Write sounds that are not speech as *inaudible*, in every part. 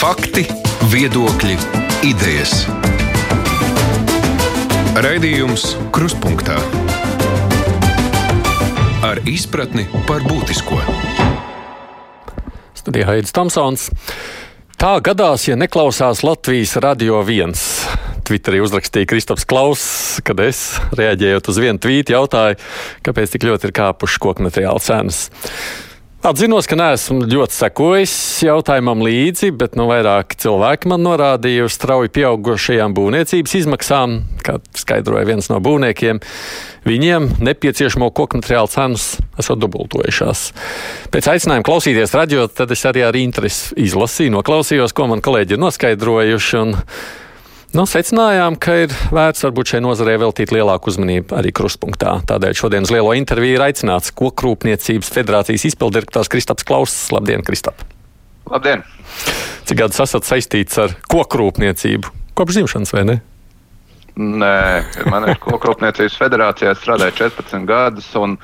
Fakti, viedokļi, idejas. Raidījums Krustpunktā ar izpratni par būtisko. Studijā Haidis Tomsons. Tā gadās, ja neklausās Latvijas radio viens. Twitterī uzrakstīja Kristaps Klauss, kad es, reaģējot uz vienu tvītu, jautāju, kāpēc tik ļoti ir kāpušas koku materiāla cenas. Atzinos, ka neesmu ļoti sekojis jautājumam līdzi, bet nu, vairāk cilvēki man norādīja uz strauji pieaugušajām būvniecības izmaksām, kā skaidroja viens no būvniekiem. Viņiem nepieciešamo koku materiālu cenas esot dubultojušās. Pēc aicinājuma klausīties radio, tad es arī ar interesi izlasīju, noklausījos, ko man kolēģi ir noskaidrojuši. Nu, secinājām, ka ir vērts varbūt šai nozarei veltīt lielāku uzmanību arī krustpunktā. Tādēļ šodien uz lielo interviju ir aicināts Kokrūpniecības federācijas izpildirektors Kristaps Klauss. Labdien, Kristap! Labdien! Cik gadus esat saistīts ar kokrūpniecību? Kopš dzimšanas vai ne? Nē, man ir Kokrūpniecības federācijā strādāja 14 gadus. Un...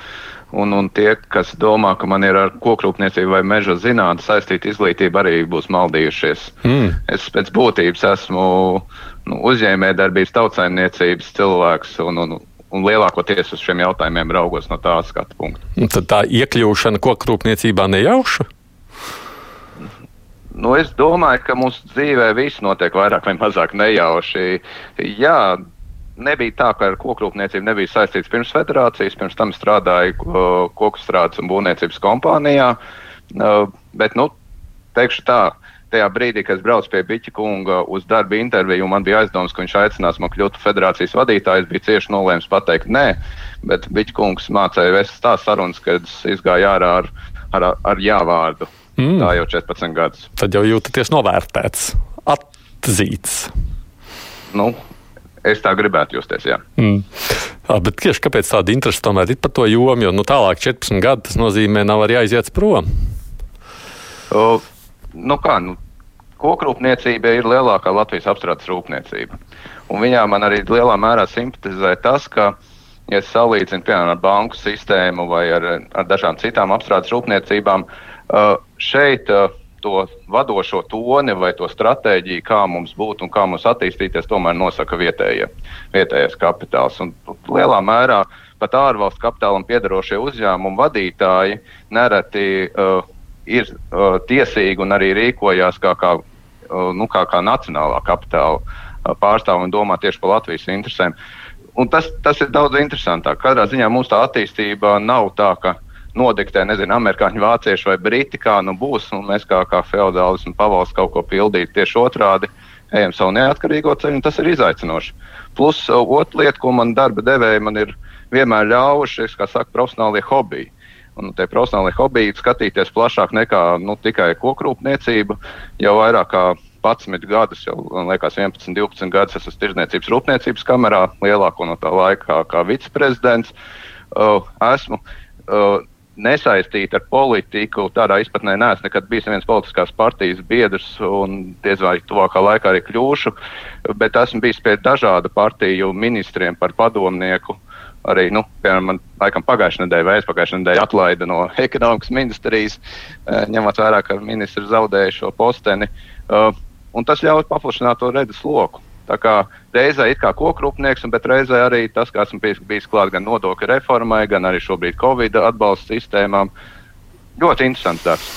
Un, un tie, kas domā, ka man ir ar kokrūpniecību vai meža zinātnē saistīta izglītība, arī būs maldījušies. Mm. Es pēc būtības esmu nu, uzņēmējdarbības, tautsājumniecības cilvēks. Un, un, un lielākoties uz šiem jautājumiem raugos no tā skatu punkta. Un tad tā iekļūšana kokrūpniecībā nejauša? Nu, es domāju, ka mūsu dzīvē viss notiek vairāk vai mazāk nejauši. Jā, nebija tā, ka ar kokrūpniecību nebija saistīts pirms federācijas. Pirms tam strādāju koku strādes un būvniecības kompānijā. Bet, nu, teikšu tā, tajā brīdī, kad es braucu pie Biķa kunga uz darba interviju, man bija aizdoms, ka viņš aicinās man kļūt par federācijas vadītāju. Es biju cieši nolēmis pateikt nē, bet Biķa kungs mācīja vest tā sarunas, kad es izgāju ārā ar, ar, ar jā vārdu. Mm. Tā jau 14 gadus. Tad jau jūtaties novērtēts, atzīts. Nu, Es tā gribētu justies. Jā. Mm. À, bet tieši kāpēc tāda interese tomēr ir par to jomu? Jo nu, tālāk, 14 gadi, tas nozīmē, nav arī aiziet prom. O, nu kā, nu, kokrūpniecība ir lielākā Latvijas apstrādes rūpniecība. Un viņā man arī lielā mērā simpatizē tas, ka, ja salīdzinu piemēram ar banku sistēmu vai ar, ar dažām citām apstrādes rūpniecībām, šeit to vadošo toni vai to stratēģiju, kā mums būt un kā mums attīstīties, tomēr nosaka vietējie, vietējais kapitāls. Un lielā mērā pat ārvalstu kapitālam piedarošie uzņēmumu vadītāji nereti uh, ir uh, tiesīgi un arī rīkojās kā, kā, uh, nu, kā, kā nacionālā kapitāla uh, pārstāvji un domā tieši par Latvijas interesēm. Un tas, tas ir daudz interesantāk. Katrā ziņā mums tā attīstība nav tā, ka nodiktē, nezinu, amerikāņu, vācieši vai briti, kā nu būs, un mēs kā, kā feudālis un pavalsts kaut ko pildīt tieši otrādi, ejam savu neatkarīgo ceļu, un tas ir izaicinoši. Plus, otra lieta, ko man darba devēja, man ir vienmēr ļāvuši, kā saka, profesionālie hobiji. Un tie profesionālie hobiji skatīties plašāk nekā nu, tikai kokrūpniecība. Jau vairāk kā 11 gadus, jau liekas, 11, 12 gadus esmu Tirzniecības rūpniecības kamerā, lielāko no tā laika kā viceprezidents. Uh, esmu uh, nesaistīta ar politiku. Tādā izpratnē neesmu nekad bijis viens politiskās partijas biedrs, un diez vai tuvākā laikā arī kļūšu. Bet esmu bijis pie dažādu partiju ministriem par padomnieku. Arī, nu, piemēram, man laikam pagājušajā nedēļā vai aizpagājušajā nedēļā atlaida no ekonomikas ministrijas, eh, ņemot vērā, ka ministrs zaudēja šo posteni. Uh, un tas ļauj paplašināt to redzes loku. Tā kā reizē ir kā kokrupnieks, bet reizē arī tas, kā esmu bijis, bijis klāt gan nodokļu reformai, gan arī šobrīd Covid atbalsta sistēmām. Ļoti interesants darbs.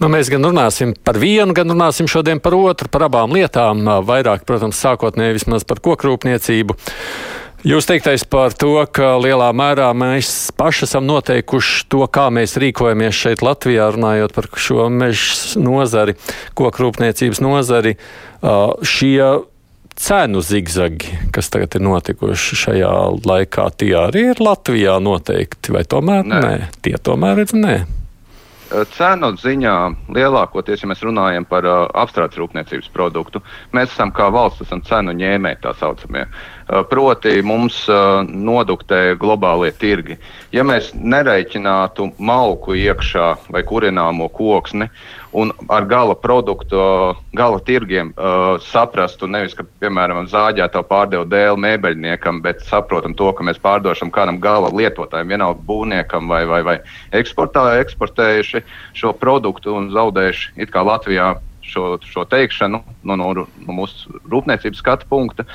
Nu, mēs gan runāsim par vienu, gan runāsim šodien par otru, par abām lietām. Vairāk, protams, sākotnēji vismaz par kokrūpniecību. Jūs teiktais par to, ka lielā mērā mēs paši esam noteikuši to, kā mēs rīkojamies šeit Latvijā, runājot par šo meža nozari, kokrūpniecības nozari. Šie cenu zigzagi, kas tagad ir notikuši šajā laikā, tie arī ir Latvijā noteikti, vai tomēr nē? nē? Tie tomēr ir nē. Cenu ziņā lielākoties, ja mēs runājam par uh, apstrādes rūpniecības produktu, mēs esam kā valsts esam cenu ņēmēji tā saucamie. Uh, proti mums uh, noduktē globālie tirgi. Ja mēs nereiķinātu malku iekšā vai kurināmo koksni un ar gala produktu, gala tirgiem uh, saprastu, nevis, ka, piemēram, zāģētā pārdeva dēlu mēbeļniekam, bet saprotam to, ka mēs pārdošam kādam gala lietotājam, vienalga būvniekam vai, vai, vai eksportējuši šo produktu un zaudējuši it kā Latvijā šo, šo teikšanu no, no, no mūsu rūpniecības skatu punkta,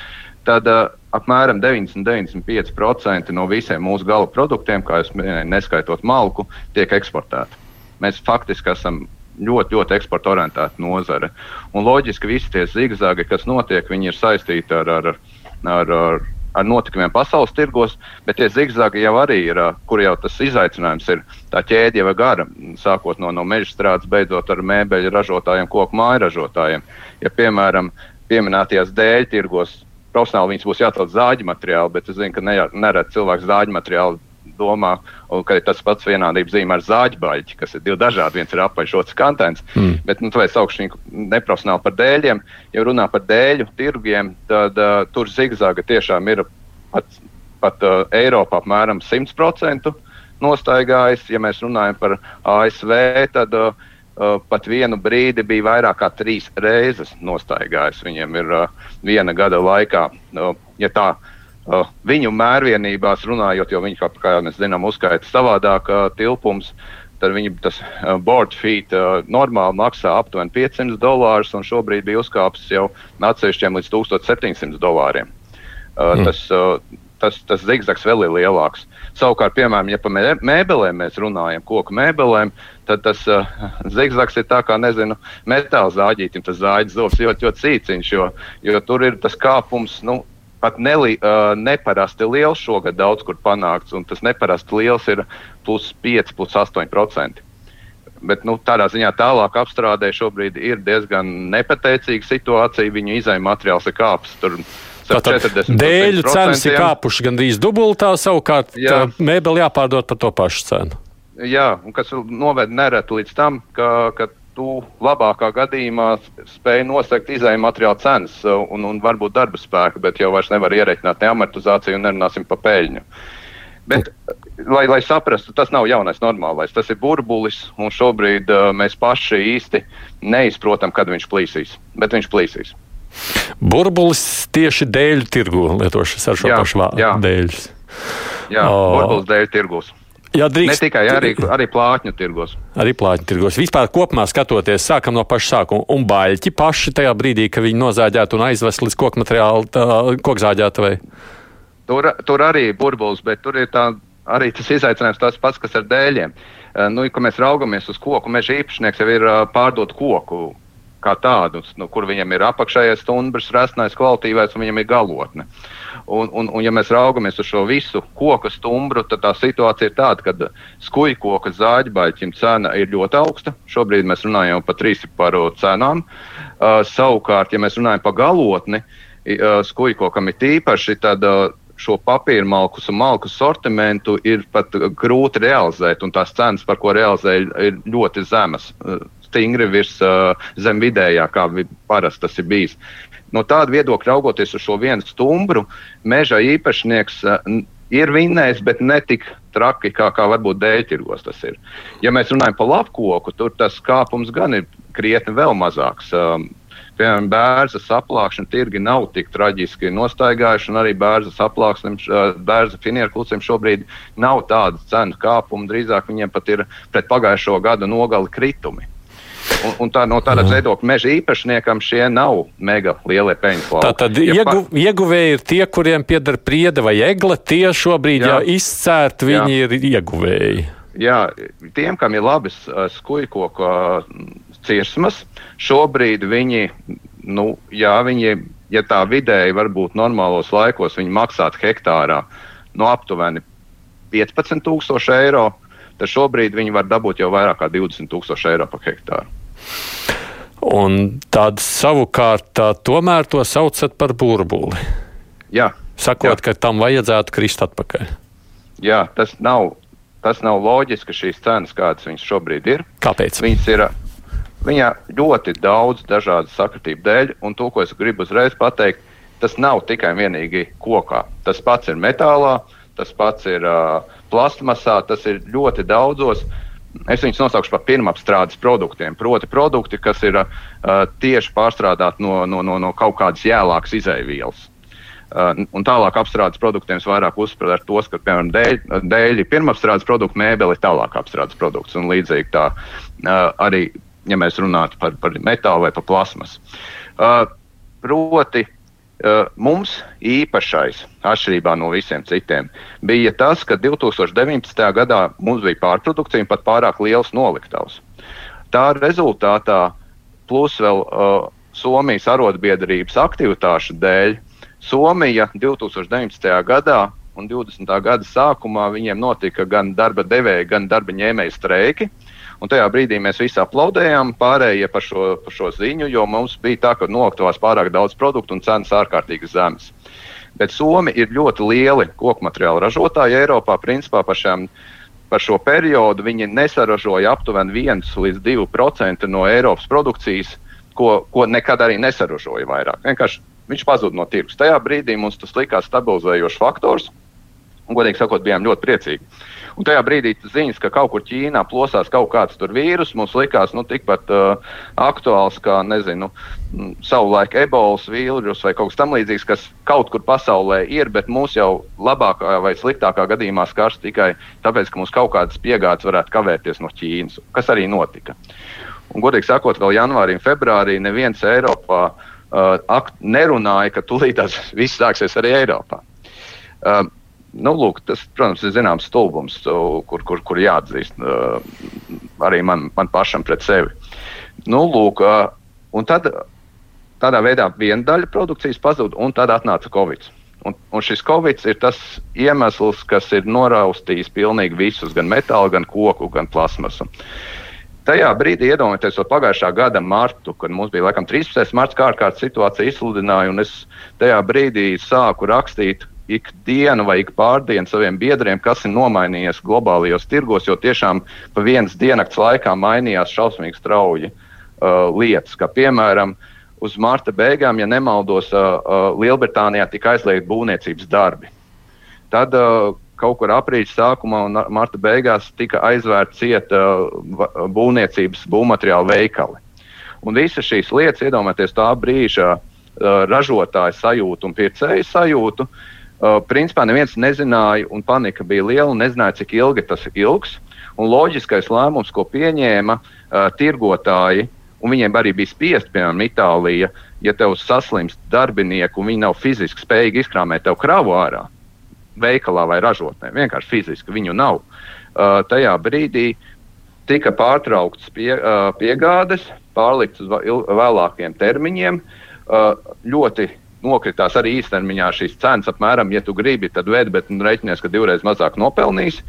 tad uh, apmēram 90-95% no visiem mūsu gala produktiem, kā jau minēju, neskaitot malku, tiek eksportēti. Mēs faktiski esam ļoti, ļoti eksporta orientēta nozare. Un loģiski, visi tie zigzagi, kas notiek, viņi ir saistīti ar, ar, ar, ar, ar notikumiem pasaules tirgos, bet tie zigzagi jau arī ir, kur jau tas izaicinājums ir. Tā ķēde jau ir gara, sākot no, no meža strādes, beidzot ar mēbeļu ražotājiem, koku māju ražotājiem. Ja, piemēram, pieminētajās dēļu tirgos profesionāli viņas būs jāatrod zāģi materiāli, bet es zinu, ka nereti cilvēks zāģi materiālu domā, ka ir tas pats vienādības zīme ar zāģbaļķi, kas ir divi dažādi. Viens ir apaļš, otrs kantēns. Mm. Bet, nu, vai saukšu viņu neprofesionāli par dēļiem, ja runā par dēļu tirgiem, tad uh, tur zigzaga tiešām ir pat, pat uh, Eiropā apmēram 100% nostaigājis. Ja mēs runājam par ASV, tad uh, pat vienu brīdi bija vairāk kā trīs reizes nostaigājis. Viņiem ir uh, viena gada laikā, uh, ja tā uh, viņu mērvienībās runājot, jo viņi, kā, mēs zinām, uzskaita savādāk uh, tilpums. Tad viņi tas uh, board feet uh, normāli maksā aptuveni 500 dolārus, un šobrīd bija uzkāpis jau atsevišķiem līdz 1700 dolāriem. Mm. tas, tas, tas zigzags vēl ir lielāks. Savukārt, piemēram, ja par mēbelēm mēs runājam, koku mēbelēm, tad tas uh, zigzags ir tā kā, nezinu, metāla zāģītim, tas zāģis zobs ļoti, ļoti cīciņš, jo, jo tur ir tas kāpums, nu, pat neli, uh, neparasti liels šogad daudz kur panākts, un tas neparasti liels ir plus 5, plus 8%. Bet nu, tādā ziņā tālāk apstrādē šobrīd ir diezgan nepateicīga situācija. Viņu izaiņu materiāls ir kāpis. Tātad dēļu cenas ir kāpušas gandrīz dubultā, savukārt Jā. mēbeli jāpārdod par to pašu cenu. Jā, un kas noved nereti līdz tam, ka, ka tu labākā gadījumā spēj nosakt izējuma materiāla cenas un, un varbūt darba spēku, bet jau vairs nevar ierēķināt ne amortizāciju un nerunāsim par peļņu. Bet, lai, lai saprastu, tas nav jaunais normālais. Tas ir burbulis, un šobrīd uh, mēs paši īsti neizprotam, kad viņš plīsīs. Bet viņš plīsīs. Burbulis tieši dēļu tirgu lietošas ar šo jā, pašu vārdu dēļus. Jā, burbulis dēļu tirgus. Jā, drīkst. Ne tikai arī, arī plātņu tirgos. Arī plātņu tirgos. Vispār kopumā skatoties, sākam no paša sākuma. Un baļķi paši tajā brīdī, kad viņi nozāģētu un aizvest līdz koku materiālu, kokzāģētavai. Tur, tur arī burbulis, bet tur ir tā, arī tas izaicinājums tas pats, kas ar dēļiem. Nu, kad mēs raugamies uz koku, meža īpašnieks jau ir pārdot koku kā tādus, nu, kur viņam ir apakšējais stumbrs, resnais, kvalitīvais un viņam ir galotne. Un, un, un, ja mēs raugamies uz šo visu koku stumbru, tad tā situācija ir tāda, ka skujkoka zāģbaļķim cena ir ļoti augsta. Šobrīd mēs runājam par trīsparu cenām. Uh, savukārt, ja mēs runājam par galotni, uh, skujkokam ir tīpaši, tad uh, šo papīra malkus un malku sortimentu ir pat grūti realizēt, un tās cenas, par ko realizē, ir ļoti zemas. Uh, stingri virs uh, zem vidējā, kā parasti tas ir bijis. No tāda viedokļa raugoties uz šo vienu stumbru, meža īpašnieks uh, ir vinnējis, bet ne tik traki, kā, kā varbūt dēļtirgos tas ir. Ja mēs runājam par lapkoku, tur tas kāpums gan ir krietni vēl mazāks. Um, piemēram, bērza saplākšana tirgi nav tik traģiski nostaigājuši, un arī bērza saplāksnim, bērza finieru klucim šobrīd nav tāda cenu kāpuma. Drīzāk viņiem pat ir pret pagājušo gadu nogali kritumi. Un, un tā, no tāda viedokļa meža īpašniekam šie nav mega lielie peļņas lauki. Tātad ja iegu, pa... ieguvēji ir tie, kuriem pieder priede vai egla, tie šobrīd jā. jau izcērt, viņi jā. ir ieguvēji. Jā, tiem, kam ir labas uh, skujkoku uh, cirsmas, šobrīd viņi, nu, jā, viņi, ja tā vidēji varbūt normālos laikos viņi maksātu hektārā no nu, aptuveni 15,000 eiro, tad šobrīd viņi var dabūt jau vairāk kā 20,000 eiro par hektāru. Un tad savukārt tā, tomēr to saucat par burbuli. Jā. Sakot, jā. ka tam vajadzētu krist atpakaļ. Jā, tas nav, tas nav loģiski šīs cenas, kādas viņas šobrīd ir. Kāpēc? Viņas ir viņā ļoti daudz dažādu sakritību dēļ, un to, ko es gribu uzreiz pateikt, tas nav tikai vienīgi kokā. Tas pats ir metālā, tas pats ir uh, plastmasā, tas ir ļoti daudzos uh, Es viņus nosaukšu par pirmapstrādes produktiem. Proti, produkti, kas ir uh, tieši pārstrādāti no, no, no, no kaut kādas jēlākas izēvielas. Uh, un tālāk apstrādes produktiem es vairāk uzsveru tos, ka, piemēram, dēļ, dēļ ir pirmapstrādes produkti, mēbeli ir tālāk apstrādes produkts. Un līdzīgi tā uh, arī ja mēs runātu par, par metālu vai par plasmas. Uh, proti, mums īpašais, atšķirībā no visiem citiem, bija tas, ka 2019. gadā mums bija pārprodukcija un pat pārāk liels noliktavs. Tā rezultātā, plus vēl uh, Somijas arotbiedrības aktivitāšu dēļ, Somija 2019. gadā un 20. gada sākumā viņiem notika gan darba devēja, gan darba ņēmēja streiki. Un tajā brīdī mēs visi aplaudējām pārējie par šo, par šo ziņu, jo mums bija tā, ka noliktavās pārāk daudz produktu un cenas ārkārtīgi zemes. Bet Somi ir ļoti lieli koku materiālu ražotāji Eiropā. Principā par, šiem, par šo periodu viņi nesaražoja aptuveni 1 līdz 2% no Eiropas produkcijas, ko, ko nekad arī nesaražoja vairāk. Vienkārši viņš pazuda no tirgus. Tajā brīdī mums tas likās stabilizējošs faktors. Un, godīgi sakot, bijām ļoti priecīgi. Un tajā brīdī ziņas, ka kaut kur Ķīnā plosās kaut kāds vīrus, mums likās nu, tikpat uh, aktuāls kā, nezinu, savulaik ebolas vīrus vai kaut kas tamlīdzīgs, kas kaut kur pasaulē ir, bet mūs jau labākā vai sliktākā gadījumā skars tikai tāpēc, ka mums kaut kādas piegādes varētu kavēties no Ķīnas, kas arī notika. Un, godīgi sakot, vēl janvārī un februārī neviens Eiropā uh, nerunāja, ka tūlīt tas viss sāksies arī Eiropā. Uh, Nu, lūk, tas, protams, ir zināms stulbums, kur, kur, kur jāatzīst arī man, man pašam pret sevi. Nu, lūk, un tad tādā veidā viena daļa produkcijas pazuda, un tad atnāca Covid. Un, un šis Covid ir tas iemesls, kas ir noraustījis pilnīgi visus, gan metālu, gan koku, gan plasmasu. Tajā brīdī iedomājieties, to pagājušā gada martu, kad mums bija laikam 13. marta kārtas situācija izsludināja, un es tajā brīdī sāku rakstīt ikdienu vai ik pārdienu saviem biedriem, kas ir nomainījies globālajos tirgos, jo tiešām pa vienas diennakts laikā mainījās šausmīgi strauji uh, lietas. Kā piemēram, uz marta beigām, ja nemaldos, uh, uh, Lielbritānijā tika aizliegti būvniecības darbi. Tad uh, kaut kur aprīļa sākumā un marta beigās tika aizvērta cieta uh, būvniecības būvmateriālu veikali. Un visas šīs lietas, iedomājieties tā brīža uh, ražotāja sajūtu un pircēja sajūtu, uh, Uh, principā neviens nezināja, un panika bija liela, un nezināja, cik ilgi tas ilgs. Un loģiskais lēmums, ko pieņēma uh, tirgotāji, un viņiem arī bija spiest, piemēram, Itālija, ja tev saslimst darbinieki un viņi nav fiziski spējīgi izkrāmēt tev kravu ārā, veikalā vai ražotnē, vienkārši fiziski viņu nav. Uh, tajā brīdī tika pārtrauktas pie, uh, piegādes, pārliktas uz vēlākiem termiņiem. Uh, ļoti nokritās arī īstermiņā šīs cenas. Apmēram, ja tu gribi, tad vedi, bet nu, reiķinies, ka divreiz mazāk nopelnīs.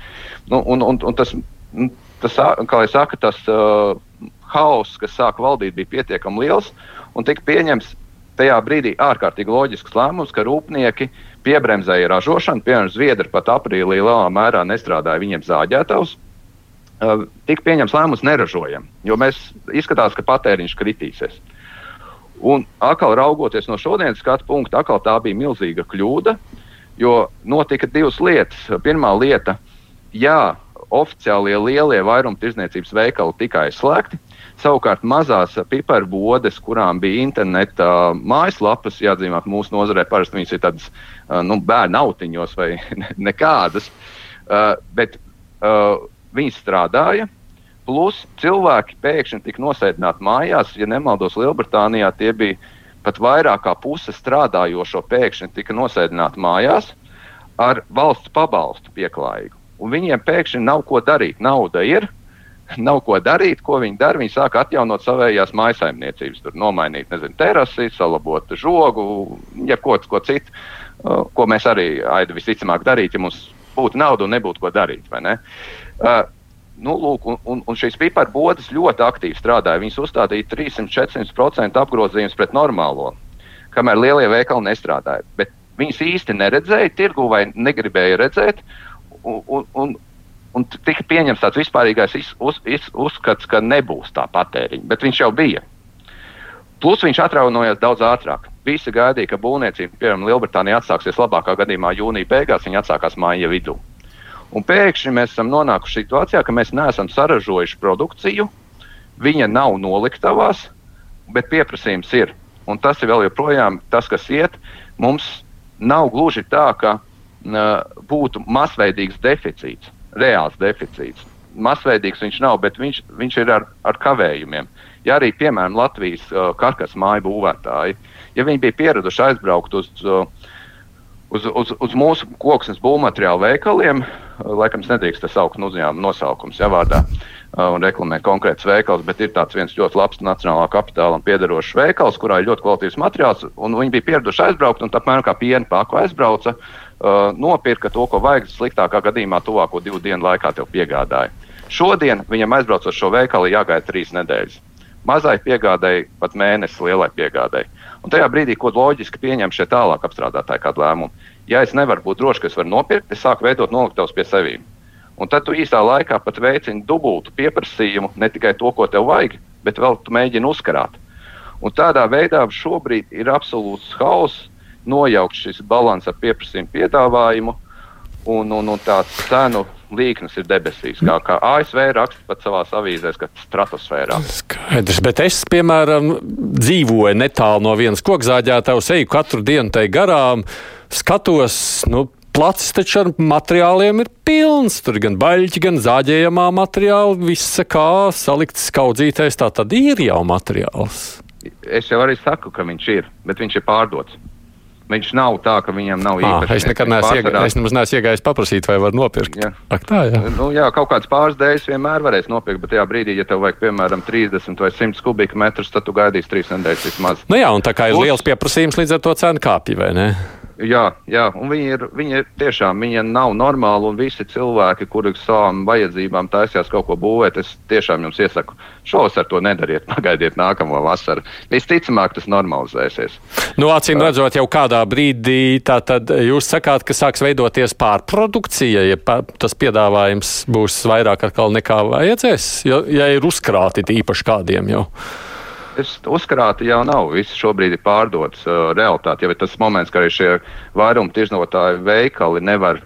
Nu, un, un, un tas, nu, tas, kā jau saka, tas uh, haoss, kas sāka valdīt, bija pietiekami liels un tika pieņemts tajā brīdī ārkārtīgi loģisks lēmums, ka rūpnieki piebremzēja ražošanu. Piemēram, Zviedri pat aprīlī lielā mērā nestrādāja viņiem zāģētājus. Uh, tika pieņemts lēmums neražojam, jo mēs izskatās, ka patēriņš kritīsies. Uh, Un atkal raugoties no šodienas skatu punkta, atkal tā bija milzīga kļūda, jo notika divas lietas. Pirmā lieta, jā, oficiālie lielie vairumtirdzniecības veikali tika aizslēgti. Savukārt mazās piparbodes, kurām bija interneta mājaslapas, jāatzīmē, mūsu nozarē parasti viņas ir tādas nu, bērnu autiņos vai *laughs* nekādas, bet viņas strādāja Plus cilvēki pēkšņi tika nosēdināti mājās. Ja nemaldos, Lielbritānijā tie bija pat vairāk kā puse strādājošo pēkšņi tika nosēdināti mājās ar valsts pabalstu pieklājīgu. Un viņiem pēkšņi nav ko darīt. Nauda ir, *laughs* nav ko darīt. Ko viņi dara? Viņi sāk atjaunot savējās maisaimniecības, tur nomainīt nezinu, terasi, salabot žogu, jebko ko citu, uh, ko mēs arī aidi visticamāk darītu, ja mums būtu nauda un nebūtu ko darīt. Uh, nu, lūk, un, un, un šīs piparu bodas ļoti aktīvi strādāja. Viņas uzstādīja 300-400% apgrozījumus pret normālo, kamēr lielie veikali nestrādāja. Bet viņas īsti neredzēja, tirgu vai negribēja redzēt. Un, un, un, un tika pieņemts tāds vispārīgais iz, uz, iz, uzskats, ka nebūs tā patēriņa, bet viņš jau bija. Plus viņš atraunojās daudz ātrāk. Visi gaidīja, ka būvniecība, piemēram, Lielbritānijā atsāksies labākā gadījumā jūnija beigās, viņa atsākās māja vidū. Un pēkšņi mēs esam nonākuši situācijā, ka mēs neesam saražojuši produkciju, viņa nav noliktavās, bet pieprasījums ir. Un tas ir vēl joprojām tas, kas iet. Mums nav gluži tā, ka uh, būtu masveidīgs deficīts, reāls deficīts. Masveidīgs viņš nav, bet viņš, viņš ir ar, ar kavējumiem. Ja arī, piemēram, Latvijas uh, karkas māju būvētāji, ja viņi bija pieraduši aizbraukt uz, uh, uz, uz, uz mūsu koksnes būvmateriālu veikaliem, uh, laikam nedrīkst tas saukt uzņēmuma nosaukums, ja vārdā, uh, un reklamē konkrēts veikals, bet ir tāds viens ļoti labs nacionālā kapitālam piederošs veikals, kurā ir ļoti kvalitīvs materiāls, un viņi bija pieraduši aizbraukt, un apmēram kā piena pāku aizbrauca, uh, nopirka to, ko vajag, sliktākā gadījumā tuvāko divu dienu laikā tev piegādāja. Šodien viņam aizbraucot šo veikalu jāgaida trīs nedēļas. Mazai piegādēji pat mēnesi lielai piegādēji. Un tajā brīdī, ko loģiski pieņem šie tālāk apstrādātāji kādu lēmumu, ja es nevaru būt drošs, ka es varu nopirkt, es sāku veidot noliktavas pie sevīm. Un tad tu īsā laikā pat veicini dubultu pieprasījumu, ne tikai to, ko tev vajag, bet vēl tu mēģini uzkarāt. Un tādā veidā šobrīd ir absolūts hauss, nojaukt šis līdzsvars ar pieprasījumu piedāvājumu un, un, un tāds cenu līknes ir debesīs. Kā, kā ASV raksta pat savā avīzē, ka stratosfērā. Skaidrs, bet es, piemēram, dzīvoju netālu no vienas kokzāģētājs, eju katru dienu tai garām, skatos, nu, Placis taču ar materiāliem ir pilns. Tur gan baļķi, gan zāģējamā materiāla, visa kā salikts skaudzītais. Tā tad ir jau materiāls. Es jau arī saku, ka viņš ir, bet viņš ir pārdots. Viņš nav tā, ka viņam nav īpaši. Es nekad neesmu iegājis, es neesmu iegājis paprasīt, vai var nopirkt. Jā, Ak, tā, jā. Nu, jā kaut kāds pāris dēļas vienmēr varēs nopirkt, bet tajā brīdī, ja tev vajag piemēram 30 vai 100 kubikmetrus, tad tu gaidīsi 3 nedēļas vismaz. Nu jā, un tā kā ir liels pieprasījums, līdz ar to cena kāpja, vai ne? Jā, jā, un viņi ir, viņi ir tiešām viņi nav normāli. Un visi cilvēki, kuri savām vajadzībām taisījās kaut ko būvēt, es tiešām jums iesaku, šovasar to nedariet. *laughs* Pagaidiet nākamo vasaru. Visticamāk, tas normalizēsies. Nu, acīm redzot, jau kādā brīdī jūs sakāt, ka sāks veidoties pārprodukcija, ja tas piedāvājums būs vairāk nekā vajadzēs, ja, ja ir uzkrāti īpaši kādiem jau. Es uzkrāti jau nav. Viss šobrīd ir pārdots uh, realitāte. Jau ir tas moments, ka arī šie vairuma tirznotāji veikali nevar.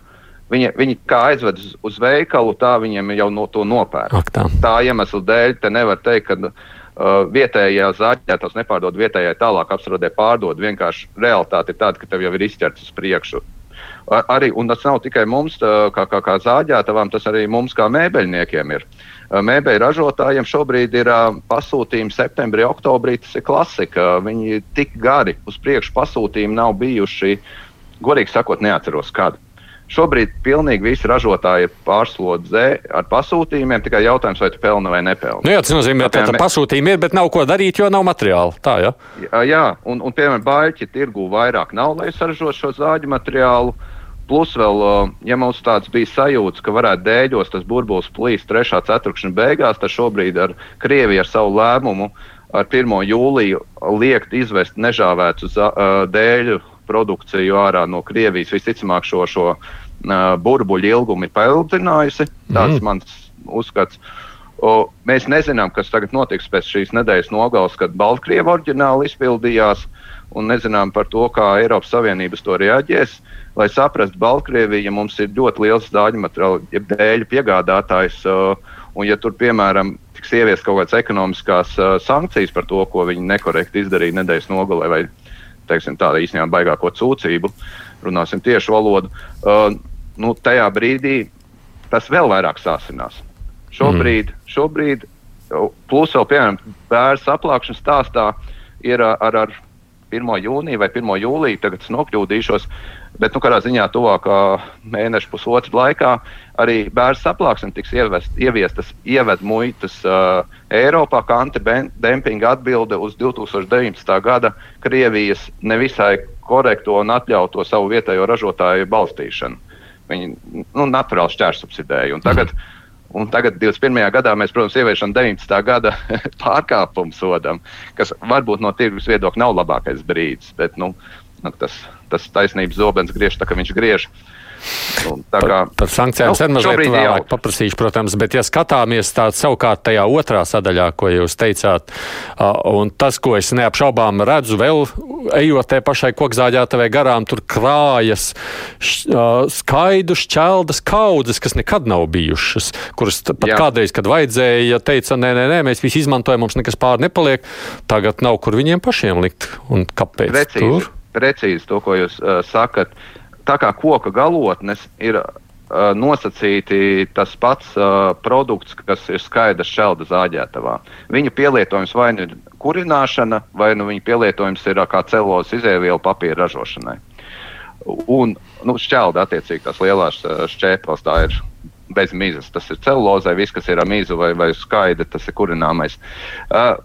Viņi, viņi kā aizved uz, uz veikalu, tā viņiem jau no to nopērk. Ak, tā. tā iemesla dēļ te nevar teikt, ka uh, vietējā zaķē tas nepārdod, vietējai tālāk apstrādē pārdod. Vienkārši realitāte ir tāda, ka tev jau ir izķerts uz priekšu. Ar, arī, un tas nav tikai mums, kā, kā, kā zāģētavām, tas arī mums kā mēbeļniekiem ir. Mēbeļu ražotājiem šobrīd ir pasūtījumi septembrī, oktobrī. Tas ir klasika. Viņi tik gari uz priekšu pasūtījumi nav bijuši. Godīgi sakot, neatceros, kad. Šobrīd pilnīgi visi ražotāji ir pārslodzē ar pasūtījumiem. Tikai jautājums, vai tu pelni vai nepelni. Nu, jā, tas nozīmē, ka tā pasūtījumi ir, bet nav ko darīt, jo nav materiāla. Tā, ja? jā, jā, un, un piemēram, baļķi tirgu vairāk nav, lai saražotu šo zāģu materiālu. Uh, Plus, vēl, ja mums tāds bija sajūta, ka varētu dēļos tas burbulis plīst 3. ceturkšņa beigās, tad šobrīd ar Krieviju ar savu lēmumu ar 1. jūliju liekt izvest nežāvētu dēļu produkciju ārā no Krievijas. Visticamāk, šo, šo burbuļu ilgumu ir paildzinājusi. Tas mm. mans uzskats. O, mēs nezinām, kas tagad notiks pēc šīs nedēļas nogales, kad Baltkrievija oriģināli izpildījās, un nezinām par to, kā Eiropas Savienības to reaģēs. Lai saprastu, Baltkrievija mums ir ļoti liels dāļu materiālu, jeb dēļu piegādātājs. Uh, un, ja tur, piemēram, tiks ievies kaut kādas ekonomiskās uh, sankcijas par to, ko viņi nekorekti izdarīja nedēļas nogalē, vai teiksim, tāda īstenībā baigāko cūcību, runāsim tieši valodu, uh, nu, tajā brīdī tas vēl vairāk sāsinās. Šobrīd, mm. šobrīd plus vēl, piemēram, bērnu aplākšanas stāstā ir ar, ar 1. jūniju vai 1. jūliju, tagad es nokļūdīšos, bet nu, kādā ziņā tuvākā mēneša pusotra laikā arī bērnu saplāksne tiks ievest, ieviestas ieved muitas uh, Eiropā, kā antidempinga atbilde uz 2019. gada Krievijas nevisai korekto un atļautu savu vietējo ražotāju balstīšanu. Viņi nu, naturāli šķērsubsidēja. Tagad, mm. Un tagad, 21. gadā, mēs, protams, ieviešam 19. gada *laughs* pārkāpumu sodam, kas varbūt no tirgus viedokļa nav labākais brīdis, bet nu, nu, tas, tas taisnības zobens griež tā, ka viņš griež. Uh, Un, kā, par, par sankcijām nu, sen mazliet vēlāk paprasīšu, protams, bet ja skatāmies tādā savukārt tajā otrā sadaļā, ko jūs teicāt, un tas, ko es neapšaubām redzu vēl, ejot te pašai kokzāģētavai garām, tur krājas skaidu šķeldas kaudzes, kas nekad nav bijušas, kuras pat Jā. kādreiz, kad vajadzēja, teica, nē, nē, nē, mēs visi izmantojam, mums nekas pār nepaliek, tagad nav kur viņiem pašiem likt. Un kāpēc? Precīzi, tur? precīzi to, ko jūs uh, sakat. Uh, tā kā koka galotnes ir uh, nosacīti tas pats uh, produkts, kas ir skaidrs šelda zāģētavā. Viņa pielietojums vai nu ir kurināšana, vai nu viņa pielietojums ir uh, kā celulozes izēviela papīra ražošanai. Un nu, šķelda attiecīgi tās lielās uh, šķēpās, tā ir bez mizas. Tas ir celulozē, viss, kas ir ar mizu vai, vai skaidri, tas ir kurināmais. Uh,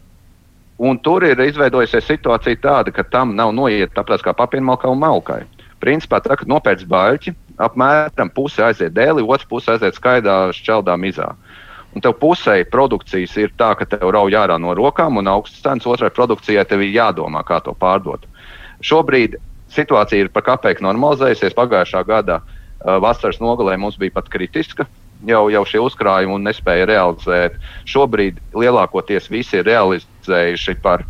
Un tur ir izveidojusies situācija tāda, ka tam nav noiet tāpat kā papīrmalkai un malkai. Principā, tā, kad nopērts baļķi, apmēram puse aiziet dēlī, otrs puse aiziet skaidā šķeldā mizā. Un tev pusē produkcijas ir tā, ka tev rauj ārā no rokām un augsts cenas, otrai produkcijai tev ir jādomā, kā to pārdot. Šobrīd situācija ir pa kapeiku normalizējusies. Pagājušā gada uh, vasaras nogalē mums bija pat kritiska jau, jau šie uzkrājumi un nespēja realizēt. Šobrīd lielākoties visi ir realizējuši par,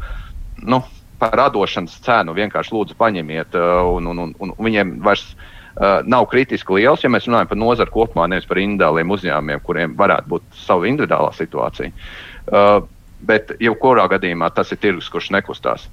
nu, par radošanas cenu. Vienkārši lūdzu, paņemiet, uh, un, un, un, un viņiem vairs uh, nav kritiski liels, ja mēs runājam par nozaru kopumā, nevis par individuāliem uzņēmumiem, kuriem varētu būt sava individuālā situācija. Uh, bet jebkurā gadījumā tas ir tirgus, kurš nekustās.